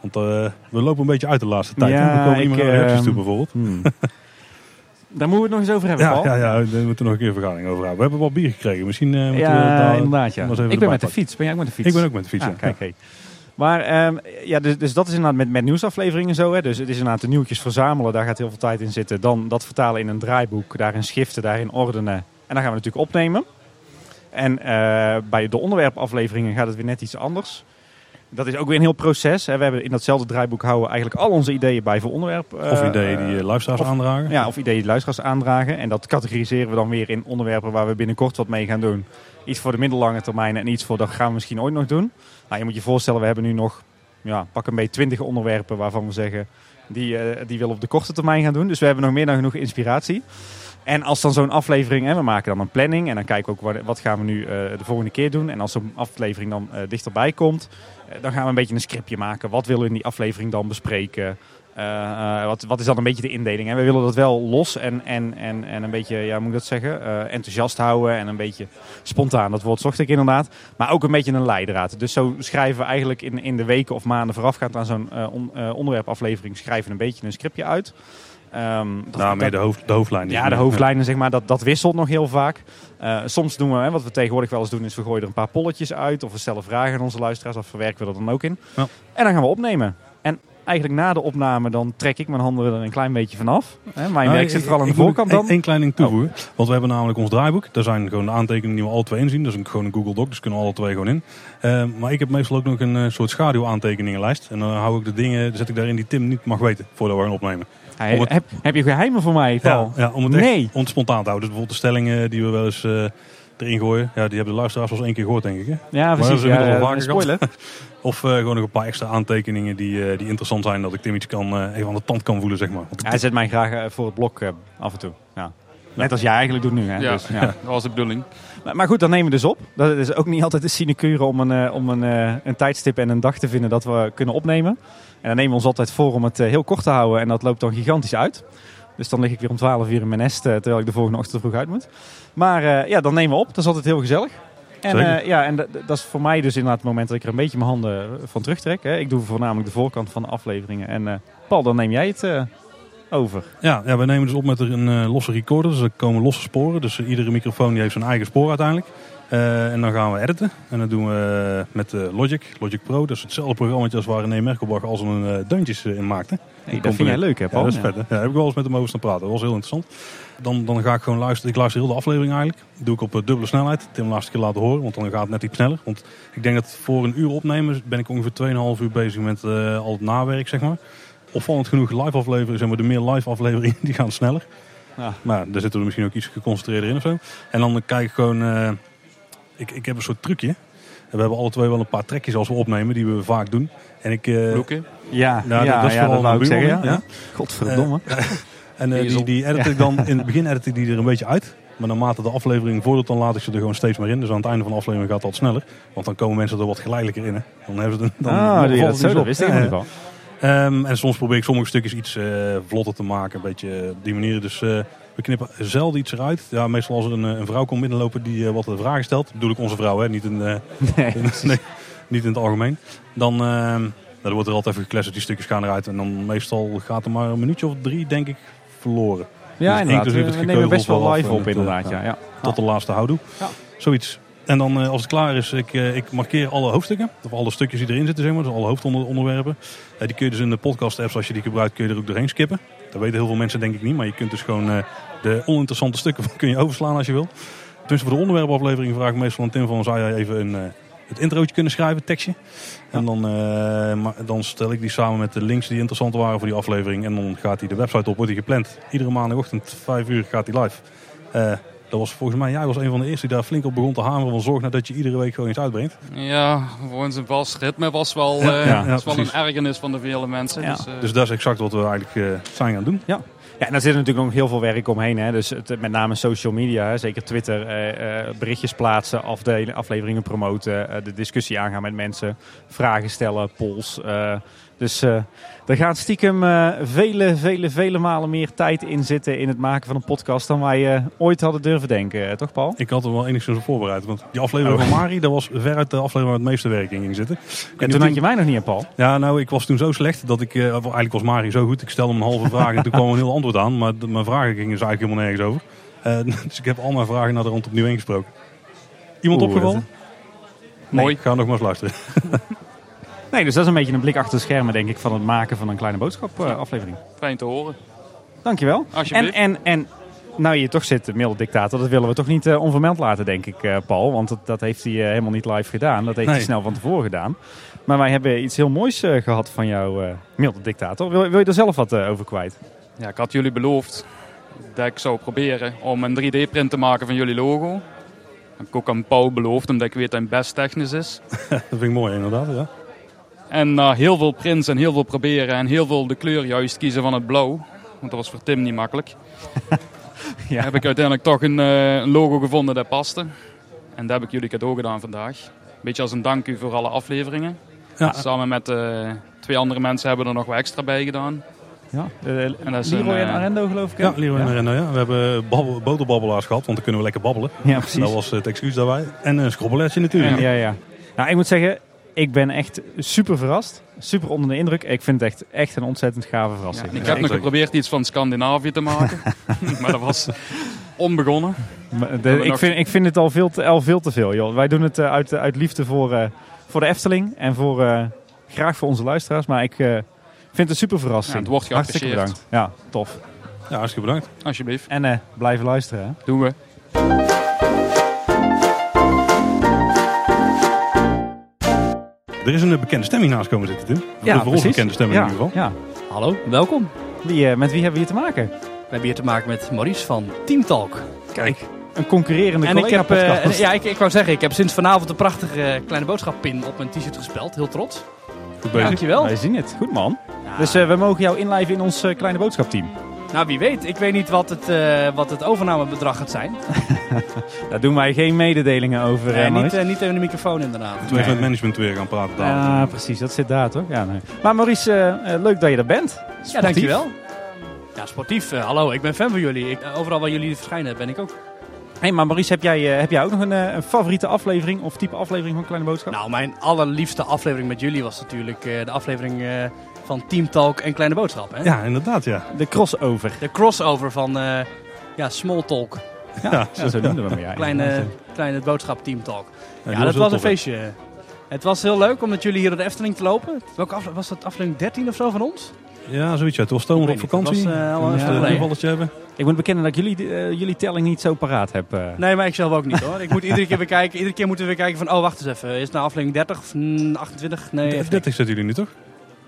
Want eh, we lopen een beetje uit de laatste tijd. Ja? We komen niet meer naar reacties ehm, toe, bijvoorbeeld. Hmm. Daar moeten we het nog eens over hebben, Ja, Paul. ja, ja, daar moeten we nog een keer een vergadering over hebben. We hebben wat bier gekregen. Misschien eh, moeten we Ja, daar inderdaad. Ja. even Ik ben met de fiets. Ben jij ook met de fiets? Ik ben ook met de fiets, Ah, ja. kijk, hey. Maar ehm, ja, dus, dus dat is inderdaad met, met nieuwsafleveringen zo. Hè. Dus het is inderdaad de nieuwtjes verzamelen. Daar gaat heel veel tijd in zitten. Dan dat vertalen in een draaiboek. Daarin schiften, daarin ordenen. En dan gaan we natuurlijk opnemen. En eh, bij de onderwerpafleveringen gaat het weer net iets anders. Dat is ook weer een heel proces. Hè. We hebben in datzelfde draaiboek houden eigenlijk al onze ideeën bij voor onderwerp. eh, Of ideeën die eh, luisteraars of- aandragen. ja, of ideeën die luisteraars aandragen. En dat categoriseren we dan weer in onderwerpen waar we binnenkort wat mee gaan doen. Iets voor de middellange termijn en iets voor dat gaan we misschien ooit nog doen. Nou, je moet je voorstellen, we hebben nu nog ja, pak een beetje twintig onderwerpen waarvan we zeggen... Die, eh, die willen we op de korte termijn gaan doen. Dus we hebben nog meer dan genoeg inspiratie. En als dan zo'n aflevering, hè, we maken dan een planning en dan kijken we ook wat, wat gaan we nu de volgende keer doen. En als zo'n aflevering dan dichterbij komt, dan gaan we een beetje een scriptje maken. Wat willen we in die aflevering dan bespreken? Eh, eh, wat, wat is dan een beetje de indeling? hè? We willen dat wel los en, en, en, en een beetje, ja, moet ik dat zeggen, eh, enthousiast houden en een beetje spontaan. Dat woord zocht ik inderdaad. Maar ook een beetje een leidraad. Dus zo schrijven we eigenlijk in, in de weken of maanden voorafgaand aan zo'n eh, on- eh, onderwerpaflevering, schrijven een beetje een scriptje uit. Ehm, dat- Nou, meer de, hoofd, de hoofdlijn. ja, de hoofdlijnen, zeg maar, dat, dat wisselt nog heel vaak. Eh, soms doen we, hè, wat we tegenwoordig wel eens doen, is we gooien er een paar polletjes uit. Of we stellen vragen aan onze luisteraars, of verwerken we dat dan ook in. Ja. En dan gaan we opnemen. En eigenlijk na de opname, dan trek ik mijn handen er een klein beetje vanaf. Hè, mijn werk zit vooral aan de voorkant dan. Eén klein ding toevoegen. Want we hebben namelijk ons draaiboek. Daar zijn gewoon de aantekeningen die we alle twee inzien. Dat is gewoon een Google Doc, dus kunnen we alle twee gewoon in. Eh, maar ik heb meestal ook nog een eh, soort schaduwaantekeningenlijst. En dan hou ik de dingen, zet ik daarin die Tim niet mag weten voordat we gaan opnemen. Hey, Om het- heb, heb je geheimen voor mij, Paul? Ja, ja, om het echt Nee. om het spontaan te houden. Dus bijvoorbeeld de stellingen die we wel eens eh, erin gooien. Ja, die hebben de luisteraars wel eens één keer gehoord, denk ik. Hè? Ja, Maar precies. dat is inmiddels Ja, spoiler. gehad. <laughs> Of eh, gewoon nog een paar extra aantekeningen die, eh, die interessant zijn. Dat ik Tim iets kan, even aan de tand kan voelen, zeg maar. Want Hij zet mij graag voor het blok af en toe. Ja. Net als jij eigenlijk doet nu. Hè? Ja, Dus, ja. <laughs> dat was de bedoeling. Maar, maar goed, dan nemen we dus op. Dat is ook niet altijd de sinecure om, een, om een, een tijdstip en een dag te vinden dat we kunnen opnemen. En dan nemen we ons altijd voor om het eh, heel kort te houden. En dat loopt dan gigantisch uit. Dus dan lig ik weer om 12 uur in mijn nest, eh, terwijl ik de volgende ochtend vroeg uit moet. Maar eh, ja, dan nemen we op. Dat is altijd heel gezellig. En, ja, en dat- is voor mij dus inderdaad het moment dat ik er een beetje mijn handen van terugtrek. Hè. Ik doe voornamelijk de voorkant van de afleveringen. En eh, Paul, dan neem jij het over. Ja, ja, we nemen dus op met een losse recorder. Dus er komen losse sporen. Dus iedere microfoon die heeft zijn eigen spoor uiteindelijk. Eh, en dan gaan we editen. En dat doen we met eh, Logic, Logic Pro. Dat is hetzelfde programma als waar René Merkelbach al zijn eh, deuntjes in maakte. Hey, dat vind jij leuk, hè, Ja, Paul? dat is vet. Hè? Ja, daar heb ik wel eens met hem over staan praten. Dat was heel interessant. Dan, dan ga ik gewoon luisteren. Ik luister heel de aflevering eigenlijk. Dat doe ik op dubbele snelheid. Tim laatste keer laten horen, want dan gaat het net iets sneller. Want ik denk dat voor een uur opnemen ben ik ongeveer 2,5 uur bezig met al het nawerk, zeg maar. Opvallend genoeg live afleveringen, zeg maar, de meer live afleveringen, <laughs> die gaan sneller. Ja. Maar daar zitten we misschien ook iets geconcentreerder in of zo. En dan kijk ik gewoon... eh, ik, ik heb een soort trucje. We hebben alle twee wel een paar trekjes als we opnemen, die we vaak doen. En ik... eh, Loeken. Ja, Nou, ja, dat- dat is ja, vooral wou ik mijn zeggen. buurman, Ja. ja. Godverdomme. <laughs> En eh, die, die edit ik dan, in het begin edit ik die er een beetje uit. Maar naarmate de aflevering vordert, dan laat ik ze er gewoon steeds meer in. Dus aan het einde van de aflevering gaat dat sneller. Want dan komen mensen er wat geleidelijker in. Hè. Dan hebben ze het, dan, Ah, valt dat zo? Dat wist ik Ja, helemaal niet ja. van. Ehm, en soms probeer ik sommige stukjes iets eh, vlotter te maken. Een beetje op die manier. Dus eh, we knippen zelden iets eruit. Ja, meestal als er een, eh, een vrouw komt binnenlopen die eh, wat vragen stelt. bedoel ik onze vrouw, hè? Niet, in, eh, <laughs> Nee, nee, niet in het algemeen. Dan, ehm, dan wordt er altijd even geklessen. Die stukjes gaan eruit. En dan meestal gaat er maar een minuutje of drie, denk ik, verloren. Ja, Dus inderdaad. inclusief We, het we nemen best wel live op het, inderdaad. Ja, ja. Tot de laatste houdoe. Ja. Zoiets. En dan als het klaar is, ik, ik markeer alle hoofdstukken. Of alle stukjes die erin zitten, zeg maar. Dus alle hoofdonderwerpen. Die kun je dus in de podcast apps, als je die gebruikt, kun je er ook doorheen skippen. Dat weten heel veel mensen denk ik niet. Maar je kunt dus gewoon eh, de oninteressante stukken <laughs> kun je overslaan als je wil. Dus voor de onderwerpaflevering vraag ik meestal aan Tim van... zou jij even een, eh, het introotje kunnen schrijven, tekstje? En dan, eh, dan stel ik die samen met de links die interessant waren voor die aflevering. En dan gaat hij de website op, wordt hij gepland. Iedere maandagochtend, 5 uur, gaat hij live. Dat was volgens mij, jij was een van de eerste die daar flink op begon te hameren. Van zorg nou dat je iedere week gewoon iets uitbrengt. Ja, voor ons een vast ritme was wel, Ja, eh, ja, ja, was wel een ergernis van de vele mensen. Ja. Dus, eh, Dus dat is exact wat we eigenlijk eh, zijn gaan doen. Ja. Ja, en daar zit natuurlijk nog heel veel werk omheen. Hè. Dus het, met name social media, hè. zeker Twitter, eh, eh, berichtjes plaatsen, afdelen, afleveringen promoten, eh, de discussie aangaan met mensen, vragen stellen, polls. eh. Dus eh er gaat stiekem eh, vele, vele, vele malen meer tijd in zitten in het maken van een podcast dan wij eh, ooit hadden durven denken. toch Paul? Ik had er wel enigszins op voorbereid. Want die aflevering Oh. van Mari, dat was veruit de aflevering waar het meeste werk in ging zitten. En toen had je mij nog niet aan Paul. Ja, nou, ik was toen zo slecht dat ik... eigenlijk was Mari zo goed. Ik stelde hem een halve vraag en toen kwam er een heel antwoord aan. Maar mijn vragen gingen dus eigenlijk helemaal nergens over. <laughs> Dus ik heb al mijn vragen naar de rond opnieuw ingesproken. Iemand Oeh, opgevallen? Nee. Mooi. Ik ga nog maar eens luisteren. <laughs> Nee, dus dat is een beetje een blik achter de schermen, denk ik, van het maken van een kleine boodschap eh, aflevering. fijn te horen. Dankjewel. En, Alsjeblieft. en, en nou je hier toch zit, dictator, dat willen we toch niet eh, onvermeld laten, denk ik, eh, Paul. Want dat, dat heeft hij helemaal niet live gedaan. Dat heeft hij snel van tevoren gedaan. Maar wij hebben iets heel moois eh, gehad van jou, eh milde dictator. Wil, wil je er zelf wat over kwijt? Ja, ik had jullie beloofd dat ik zou proberen om een 3D-print te maken van jullie logo. Dat heb ik ook aan Paul beloofd, omdat ik weet dat hij best technisch is. <laughs> dat vind ik mooi, inderdaad. Ja. En na heel veel prints en heel veel proberen en heel veel de kleur juist kiezen van het blauw, want dat was voor Tim niet makkelijk, <laughs> Ja. heb ik uiteindelijk toch een, eh, een logo gevonden dat paste. En dat heb ik jullie cadeau gedaan vandaag. Beetje als een dank u voor alle afleveringen. Ja. Samen met eh, twee andere mensen hebben we er nog wat extra bij gedaan. Ja, En dat is Leroy een, en Arendo geloof ik. hè? Ja, Leroy en Rendo, ja. We hebben babbel, boterbabbelaars gehad, want dan kunnen we lekker babbelen. Ja, precies. Dat was het excuus daarbij. En een schrobbeletje natuurlijk. Ja, ja. Nou, ik moet zeggen, ik ben echt super verrast. Super onder de indruk. Ik vind het echt, echt een ontzettend gave verrassing. ik Ja, heb nog geprobeerd iets van Scandinavië te maken, <laughs> maar dat was onbegonnen. Maar de- we ik, nog- vind, ik vind het al veel te, al veel te veel. Joh. Wij doen het eh, uit, uit liefde voor, eh, voor de Efteling en voor, eh, graag voor onze luisteraars. Maar ik eh, vind het een super verrassing. Ja, het wordt Hartstikke bedankt. Ja, tof. Ja, hartstikke bedankt. Alsjeblieft, En eh, blijven luisteren. Hè? doen we. Er is een eh, bekende stemming naast komen zitten, Tim. Ja, voor ons bekende stemming ja, in ieder geval. Ja. Hallo, welkom. Wie, eh, met wie hebben we hier te maken? We hebben hier te maken met Maurice van Team Talk. Kijk, een concurrerende En ik heb, eh, en- ja, ik, ik wou zeggen, ik heb sinds vanavond een prachtige kleine boodschappin op mijn t-shirt gespeld. Heel trots. Goed bezig. Dankjewel. Wij zien het. Goed man. Ja. Dus eh, we mogen jou inlijven in ons kleine boodschapteam. Nou, wie weet. Ik weet niet wat het, eh, wat het overnamebedrag gaat zijn. <laughs> Daar doen wij geen mededelingen over. Nee, eh, niet, Maurice. eh, niet in de microfoon inderdaad. Toen even met management weer gaan praten. Ja, precies. Dat zit daar toch? Ja, nee. Maar Maurice, leuk dat je er bent. Ja, dankjewel. Ja, sportief. hallo, ik ben fan van jullie. Ik, overal waar jullie verschijnen ben ik ook. Hey, maar Maurice, heb jij, eh, heb jij ook nog een, een favoriete aflevering of type aflevering van Kleine Boodschap? Nou, mijn allerliefste aflevering met jullie was natuurlijk eh, de aflevering eh, van Team Talk en Kleine Boodschap. Hè? Ja, inderdaad, ja. De crossover. De crossover van eh, ja, Small Talk. Ja, ja, zo noemden we hem. Ja, Kleine, kleine boodschap Team Talk. Ja, dat was een feestje. Het was heel leuk om met jullie hier door de Efteling te lopen. Welke afle- was dat aflevering 13 of zo van ons? Ja, zoiets. Ja. Toen was op vakantie. dat was, even geleden. een hebben. Ik moet bekennen dat ik jullie, eh, jullie telling niet zo paraat heb. eh. Nee, maar ik zelf ook niet hoor. Ik moet iedere keer weer kijken. Iedere keer moeten we weer kijken van, oh wacht eens even. Is het nou aflevering 30 of mm, 28? Nee, even 30 zitten jullie nu toch?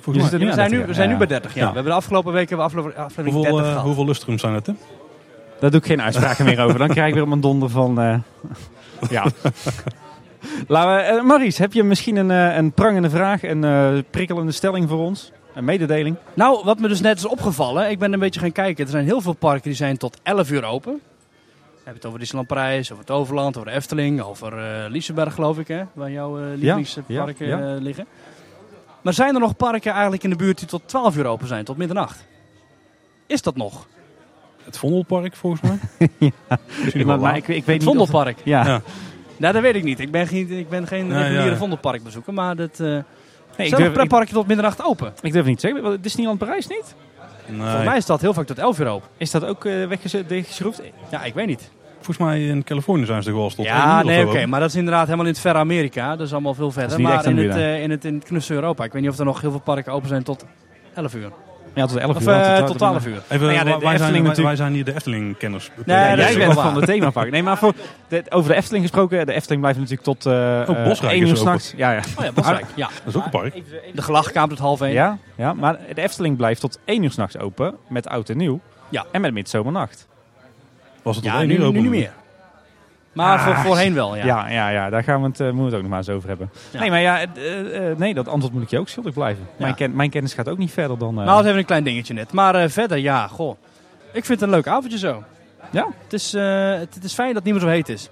Mij. Ja, we zijn, nu, 30, we zijn ja. nu bij 30, ja. Ja. We hebben de afgelopen weken hebben we aflevering, aflevering Hoeveel, 30 eh, gehad. hoeveel lustrums zijn het, hè? Daar doe ik geen uitspraken meer over. Dan krijg ik weer op mijn donder van... eh, <laughs> ja. Laten we, eh, Maurice, heb je misschien een, eh, een prangende vraag, een eh, prikkelende stelling voor ons? Een mededeling? Nou, wat me dus net is opgevallen. Ik ben een beetje gaan kijken. Er zijn heel veel parken die zijn tot 11 uur open. je het over Disneyland Parijs, over het Overland, over de Efteling, over eh Liseberg geloof ik, hè, waar jouw eh, lievelingsparken ja, ja. eh, liggen. Maar zijn er nog parken eigenlijk in de buurt die tot 12 uur open zijn, tot middernacht? Is dat nog? Het Vondelpark volgens mij. <laughs> Misschien maar, ik, ik weet Het niet Vondelpark? Ja. Ja. Nou, dat weet ik niet. Ik ben geen, ik ben geen Nee, reguliere ja. Vondelpark bezoeker, maar dat... eh Nee, ik durf, ik, pretparken tot middernacht open? ik durf niet te zeggen. Disneyland Parijs niet? Nee. Volgens mij is dat heel vaak tot 11 uur open. Is dat ook uh, weggeschroefd? Ja, ik weet niet. Volgens mij in Californië zijn ze tot één Ja, nee, oké. maar dat is inderdaad helemaal in het verre Amerika. Dat is allemaal veel verder. Maar echt in het, eh, in, het, in het knusse Europa. Ik weet niet of er nog heel veel parken open zijn tot 11 uur. Ja, tot 11 Of uur. eh, tot 12 uur. Even, Nou ja, de- de wij, zijn, Efteling wij, natuurlijk- wij zijn hier de Efteling-kenners. Nee, dat jij is bent wel van de themapark. Nee, maar voor de, over de Efteling gesproken. De Efteling blijft natuurlijk tot eh Ook Bosrijk één is uur open. s'nachts. Ja, ja. Oh ja, Bosrijk. <laughs> Ja. Dat is ook een park. De gelachkamer tot half 1. Ja, ja, maar de Efteling blijft tot 1 uur s'nachts open. Met oud en nieuw. Ja. En met midzomernacht. Was het tot Ja, nu, nu niet meer. Maar Ah, voor, voorheen wel, ja. Ja, ja, ja, daar gaan we het, eh, moeten we het ook nog maar eens over hebben. Ja. Nee, maar ja, eh, eh, nee, dat antwoord moet ik je ook schuldig blijven. Mijn, ken, mijn kennis gaat ook niet verder dan... Maar dat even een klein dingetje net. Maar verder, ja, goh. Ik vind het een leuk avondje zo. Ja? Het is, het, het is fijn dat het niet meer zo heet is.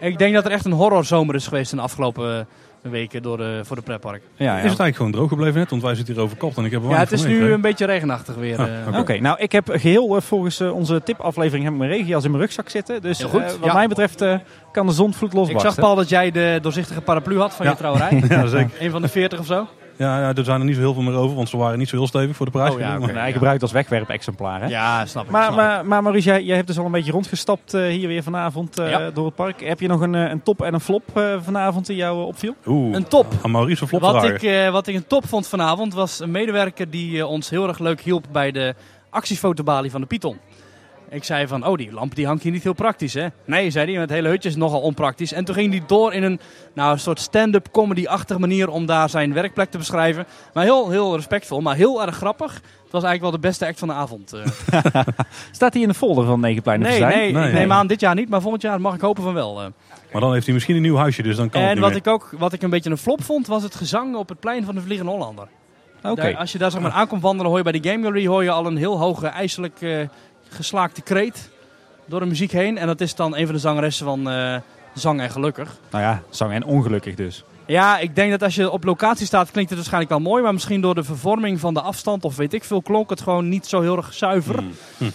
Ik denk dat er echt een horrorzomer is geweest in de afgelopen weken door de, voor de pretpark. ja, ja. Is het eigenlijk gewoon droog gebleven net? Want wij zitten hier overkapt en ik heb Ja, het is nu een beetje regenachtig weer. Ah, eh. Oké, nou ik heb geheel eh, volgens eh, onze tipaflevering heb ik mijn regenjas in mijn rugzak zitten. Dus Heel goed, eh, wat ja. mij betreft eh, kan de zon vloed Ik losbarsten. zag Paul dat jij de doorzichtige paraplu had van Ja. je trouwerij. <laughs> Ja, zeker. Een van de 40 of zo. Ja, ja, er zijn er niet zo heel veel meer over, want ze waren niet zo heel stevig voor de prijs. Oh, ja. Nee, hij gebruikt als wegwerpexemplaar. Hè? Ja, snap ik. Maar, snap ik. maar, maar Maurice, jij, jij hebt dus al een beetje rondgestapt eh, hier weer vanavond eh, Ja. door het park. Heb je nog een, eh, een top en een flop eh, vanavond die jou opviel? Oeh, Een top. aan Maurice een flop Wat ik, eh, wat ik een top vond vanavond was een medewerker die ons heel erg leuk hielp bij de actiefotobalie van de Python. Ik zei van, oh die lamp die hangt hier niet heel praktisch hè. Nee, zei hij, het hele hutje is nogal onpraktisch. En toen ging hij door in een, nou, een soort stand-up comedy-achtige manier om daar zijn werkplek te beschrijven. Maar heel, heel respectvol, maar heel erg grappig. Het was eigenlijk wel de beste act van de avond. eh. <laughs> Staat hij in de folder van Negenplein nee, nee, Nee. ik neem aan dit jaar niet, maar volgend jaar mag ik hopen van wel. eh. Maar dan heeft hij misschien een nieuw huisje, dus dan kan het En wat ik ook wat ik een beetje een flop vond, was het gezang op het plein van de Vliegende Hollander. Daar- als je daar zeg maar aankomt wandelen, hoor je bij de Game Gallery hoor je al een heel hoge, ijselijk eh, geslaakte kreet door de muziek heen. En dat is dan een van de zangeressen van eh, Zang en Gelukkig. Nou ja, zang en ongelukkig dus. Ja, ik denk dat als je op locatie staat, klinkt het waarschijnlijk wel mooi. Maar misschien door de vervorming van de afstand of weet ik veel, klonk het gewoon niet zo heel erg zuiver. Hmm. Hm.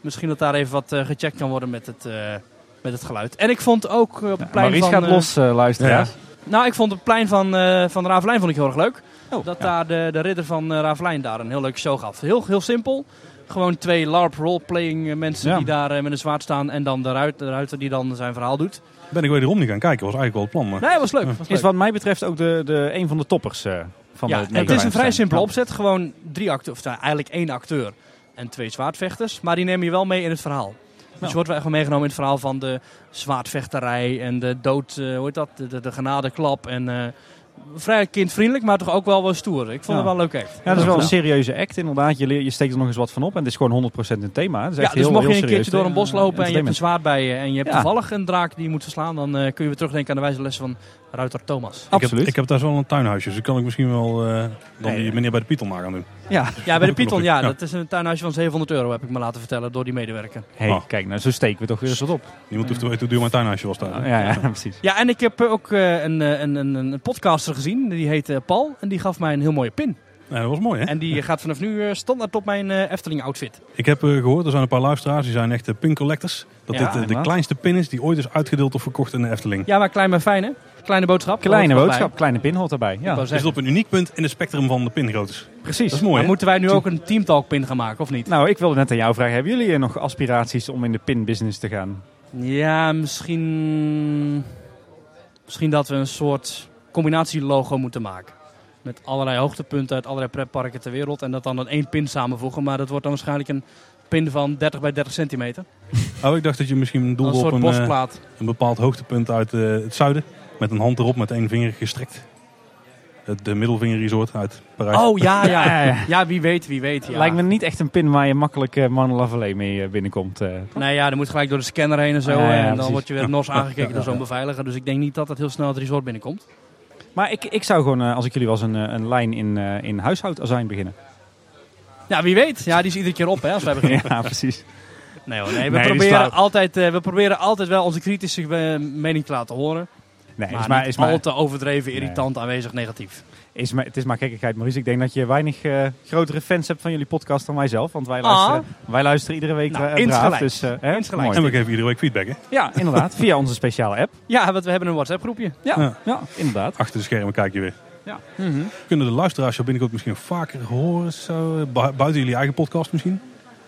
Misschien dat daar even wat eh, gecheckt kan worden met het, eh, met het geluid. En ik vond ook op het plein Maurice van... gaat los, eh luisteraars. nou, ik vond het plein van, eh van Ravelijn vond ik heel erg leuk. Oh, dat ja. daar de, de ridder van Ravelijn daar een heel leuke show gaf. Heel, heel simpel. Gewoon twee LARP roleplaying eh, mensen Ja. die daar eh, met een zwaard staan. En dan de ruiter, de ruiter die dan zijn verhaal doet. Ben ik wederom niet gaan kijken, was eigenlijk wel het plan. Maar... Nee, was leuk. Was Is leuk. wat mij betreft ook de, de, een van de toppers eh, van ja, de het is een vrij simpele opzet. Gewoon drie acteurs, of nou, eigenlijk één acteur en twee zwaardvechters. Maar die nemen je wel mee in het verhaal. Dus je wordt wel echt meegenomen in het verhaal van de zwaardvechterij en de dood, eh, hoe heet dat, de, de, de genadeklap. En eh, vrij kindvriendelijk, maar toch ook wel wel stoer. Ik vond Ja. het wel leuk echt. Ja, dat is wel een serieuze act inderdaad. Je, leer- je steekt er nog eens wat van op en het is gewoon 100% een thema. Het is Ja, echt dus heel, mocht je een keertje door een bos lopen en je hebt een zwaard bij je en je hebt Ja. toevallig een draak die je moet verslaan, dan eh, kun je weer terugdenken aan de wijze les van ruiter Thomas. Ik heb, Absoluut. ik heb thuis wel een tuinhuisje, dus kan ik misschien wel eh, dan Nee. die meneer bij de Python maar gaan doen. Ja, <laughs> Ja, bij de Python, ja, Ja. dat is een tuinhuisje van 700 euro, heb ik me laten vertellen door die medewerker. hey, Oh. kijk, nou zo steken we toch weer eens wat op. Niemand hoeft te weten hoe duur mijn tuinhuisje was daar. Ja, ja, <laughs> precies. Ja, en ik heb eh, ook eh, een, een, een, een podcaster gezien, die heet eh, Paul, en die gaf mij een heel mooie pin. Ja, dat was mooi hè? En die gaat vanaf nu eh, standaard op mijn eh, Efteling-outfit. Ik heb eh, gehoord, er zijn een paar luisteraars, die zijn echt pin collectors. Dat Ja, dit de kleinste pin is die ooit is uitgedeeld of verkocht in de Efteling. Ja, maar klein maar fijn, hè? Kleine boodschap. Kleine boodschap, kleine pin hoort erbij. Ja, Is op een uniek punt in het spectrum van de pingroottes. precies. Dat is mooi Maar moeten wij nu ook een teamtalk pin gaan maken, of niet? Nou, ik wilde net aan jou vragen, hebben jullie nog aspiraties om in de pinbusiness te gaan? Ja, misschien, misschien dat we een soort combinatielogo moeten maken. Met allerlei hoogtepunten uit allerlei pretparken ter wereld. En dat dan in één pin samenvoegen. Maar dat wordt dan waarschijnlijk een pin van 30 bij 30 centimeter. <laughs> Oh, ik dacht dat je misschien Een doelde op een, eh, bosplaat. een bepaald hoogtepunt uit eh, het zuiden. Met een hand erop met één vinger gestrekt. Het de Middelvinger Resort uit Parijs. Oh <laughs> ja, ja. Ja, ja. Wie weet, wie weet. Ja. Lijkt me niet echt een pin waar je makkelijk uh, Mona Lavallee mee eh, binnenkomt. eh. Nee, ja, dan moet gelijk door de scanner heen en zo. Ja, ja, en dan precies. word je weer nors aangekeken door zo'n beveiliger. Dus ik denk niet dat het heel snel het resort binnenkomt. Maar ik, ik zou gewoon, eh, als ik jullie was, een, eh, een lijn in, eh in huishoudazijn beginnen. Ja, wie weet. Ja, die is iedere keer op hè, als wij beginnen. <laughs> ja, precies. Nee, hoor, nee, we, Nee, proberen altijd, eh, we proberen altijd wel onze kritische eh, mening te laten horen. Nee, maar is maar, is maar, al te overdreven, irritant, aanwezig, negatief. is maar, het is maar gekkigheid, Maurice. Ik denk dat je weinig eh, grotere fans hebt van jullie podcast dan wij zelf. Want wij Ah. luisteren, wij luisteren iedere week Nou, eh, braaf. insgelijks. Dus, eh, hè. En we geven iedere week feedback, hè? Ja, inderdaad. <laughs> Via onze speciale app. Ja, want we hebben een WhatsApp groepje. Ja, Ja. ja. inderdaad. Achter de schermen kijk je weer. Ja. Kunnen de luisteraars jou binnenkort misschien vaker horen? Zo, bu- buiten jullie eigen podcast misschien?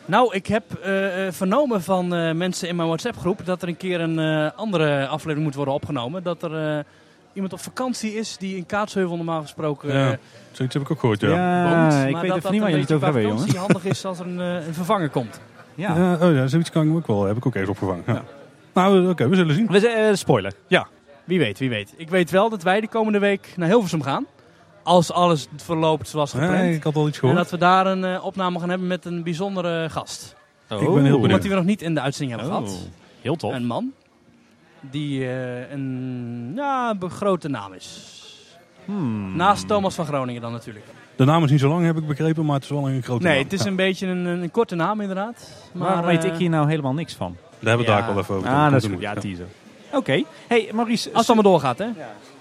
Nou, ik heb eh, eh, vernomen van eh, mensen in mijn WhatsApp groep dat er een keer een eh, andere aflevering moet worden opgenomen. Dat er eh, iemand op vakantie is die in Kaatsheuvel normaal gesproken Ja, zoiets heb ik ook gehoord, ja. Ja, woont. ik maar weet dat even niet waar jullie het een over qua vakantie handig is als er een, een vervanger komt. Ja. Ja, oh ja, zoiets kan ik me ook wel. Heb ik ook even opgevangen. Ja. Nou, oké, we zullen zien. We zijn, spoiler. Ja, wie weet, wie weet. Ik weet wel dat wij de komende week naar Hilversum gaan. Als alles verloopt zoals gepland. Nee, ik had al iets en dat we daar een eh, opname gaan hebben met een bijzondere gast. Ik ben heel benieuwd. Iemand die we nog niet in de uitzending hebben Oh, gehad. heel tof. Een man. Die eh, een ja, grote naam is. Hmm. Naast Thomas van Groningen dan natuurlijk. De naam is niet zo lang, heb ik begrepen, maar het is wel een grote Nee, naam. het is Ja, een beetje een, een, korte naam inderdaad. Maar Waar weet eh, ik hier nou helemaal niks van? Daar hebben we het Ja. daar wel even over. Ah, dat is goed. Ja, teaser. Oké. Hey, Maurice. Als het allemaal doorgaat, hè?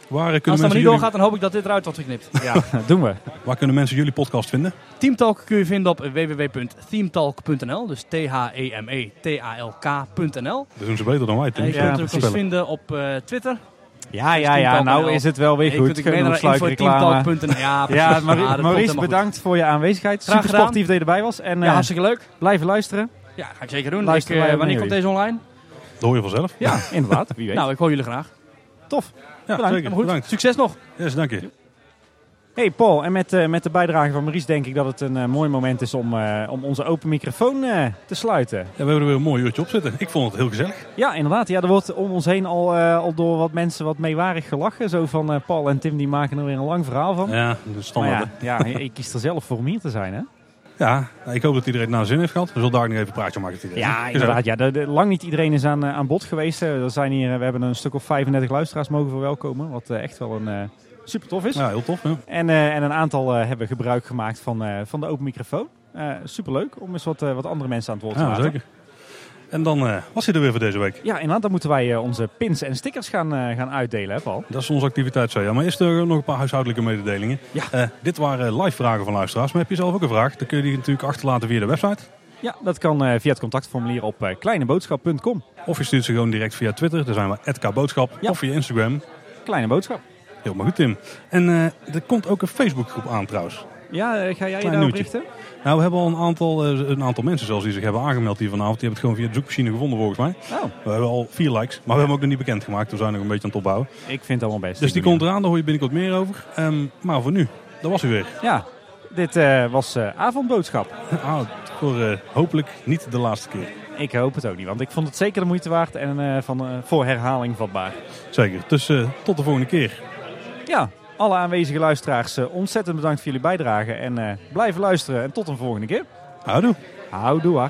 Waar, eh, Als kunnen het mensen allemaal niet jullie, doorgaat, dan hoop ik dat dit eruit wordt geknipt. Ja, <laughs> doen we. waar kunnen mensen jullie podcast vinden? Teamtalk kun je vinden op www.themetalk.nl. Dus E T-H-E-M-E-T-A-L-K.nl. Dat doen ze beter dan wij. En je Ja, kunt natuurlijk ons spellen. vinden op eh, Twitter. Ja, ja, ja. Nou is het wel weer Je goed. kunt ook naar Genoeg sluikreclame. info.teamtalk.nl. Ja. <laughs> Ja, Ja, Maurice, Maurice bedankt voor je aanwezigheid. Graag Super gedaan. sportief dat je erbij was. En goed. eh, Ja, hartstikke leuk. blijven luisteren. Ja, ga ik zeker doen. Ik, Luisteren eh, ook wanneer komt deze online? Dat hoor je vanzelf. Ja, inderdaad. Wie <laughs> weet. Nou, ik hoor jullie graag. tof. Ja, bedankt. zeker. Goed. Bedankt. Succes nog. Yes, dank je. Hey Paul, en met, eh, met de bijdrage van Maurice denk ik dat het een eh, mooi moment is om, eh, om onze open microfoon te sluiten. Ja, we hebben er weer een mooi uurtje op zitten. Ik vond het heel gezellig. Ja, inderdaad. Ja, er wordt om ons heen al, al door wat mensen wat meewarig gelachen. Zo van Paul en Tim die maken er weer een lang verhaal van. Ja, maar standaard. ja, ja, je kiest er zelf voor om hier te zijn hè? Ja, ik hoop dat iedereen het naar zin heeft gehad. We zullen daar nog even een praatje maken. iedereen. Ja, inderdaad. Ja, de, de- lang niet iedereen is aan, eh, aan bod geweest. hè. Er zijn hier, eh, we hebben een stuk of 35 luisteraars mogen verwelkomen. Wat eh, echt wel een eh, super tof is. Ja, heel tof. Ja. En, eh, en een aantal eh, hebben gebruik gemaakt van, eh, van de open microfoon. Eh superleuk om eens wat, eh, wat andere mensen aan het woord te Ja, laten. zeker. En dan eh, was hij er weer voor deze week. Ja, inderdaad. Dan moeten wij eh, onze pins en stickers gaan, eh, gaan uitdelen, hè Paul? Dat is onze activiteit, zo ja. Maar eerst eh, nog een paar huishoudelijke mededelingen. Ja. Dit waren live vragen van luisteraars. Maar heb je zelf ook een vraag? Dan kun je die natuurlijk achterlaten via de website. Ja, dat kan via het contactformulier op kleineboodschap.com. Of je stuurt ze gewoon direct via Twitter. Daar zijn we @kboodschap. Ja. Of via Instagram. Kleine boodschap. Helemaal goed, Tim. En er komt ook een Facebookgroep aan trouwens. Ja, eh, ga jij je daarop richten? Nou, we hebben al een aantal, eh, een aantal mensen zelfs die zich hebben aangemeld hier vanavond. Die hebben het gewoon via de zoekmachine gevonden volgens mij. Oh, We hebben al vier likes, maar we hebben hem ook nog niet bekendgemaakt. We zijn nog een beetje aan het opbouwen. ik vind het allemaal best. Dus die komt eraan, daar hoor je binnenkort meer over. Ehm, maar voor nu, dat was hij weer. Ja, dit eh, was eh, avondboodschap. <laughs> Ah, voor eh, hopelijk niet de laatste keer. Ik hoop het ook niet, want ik vond het zeker de moeite waard en eh, van, eh, voor herhaling vatbaar. Zeker. Dus eh, tot de volgende keer. Ja, alle aanwezige luisteraars eh, ontzettend bedankt voor jullie bijdrage. En eh, blijven luisteren en tot een volgende keer. Houdoe. Houdoe.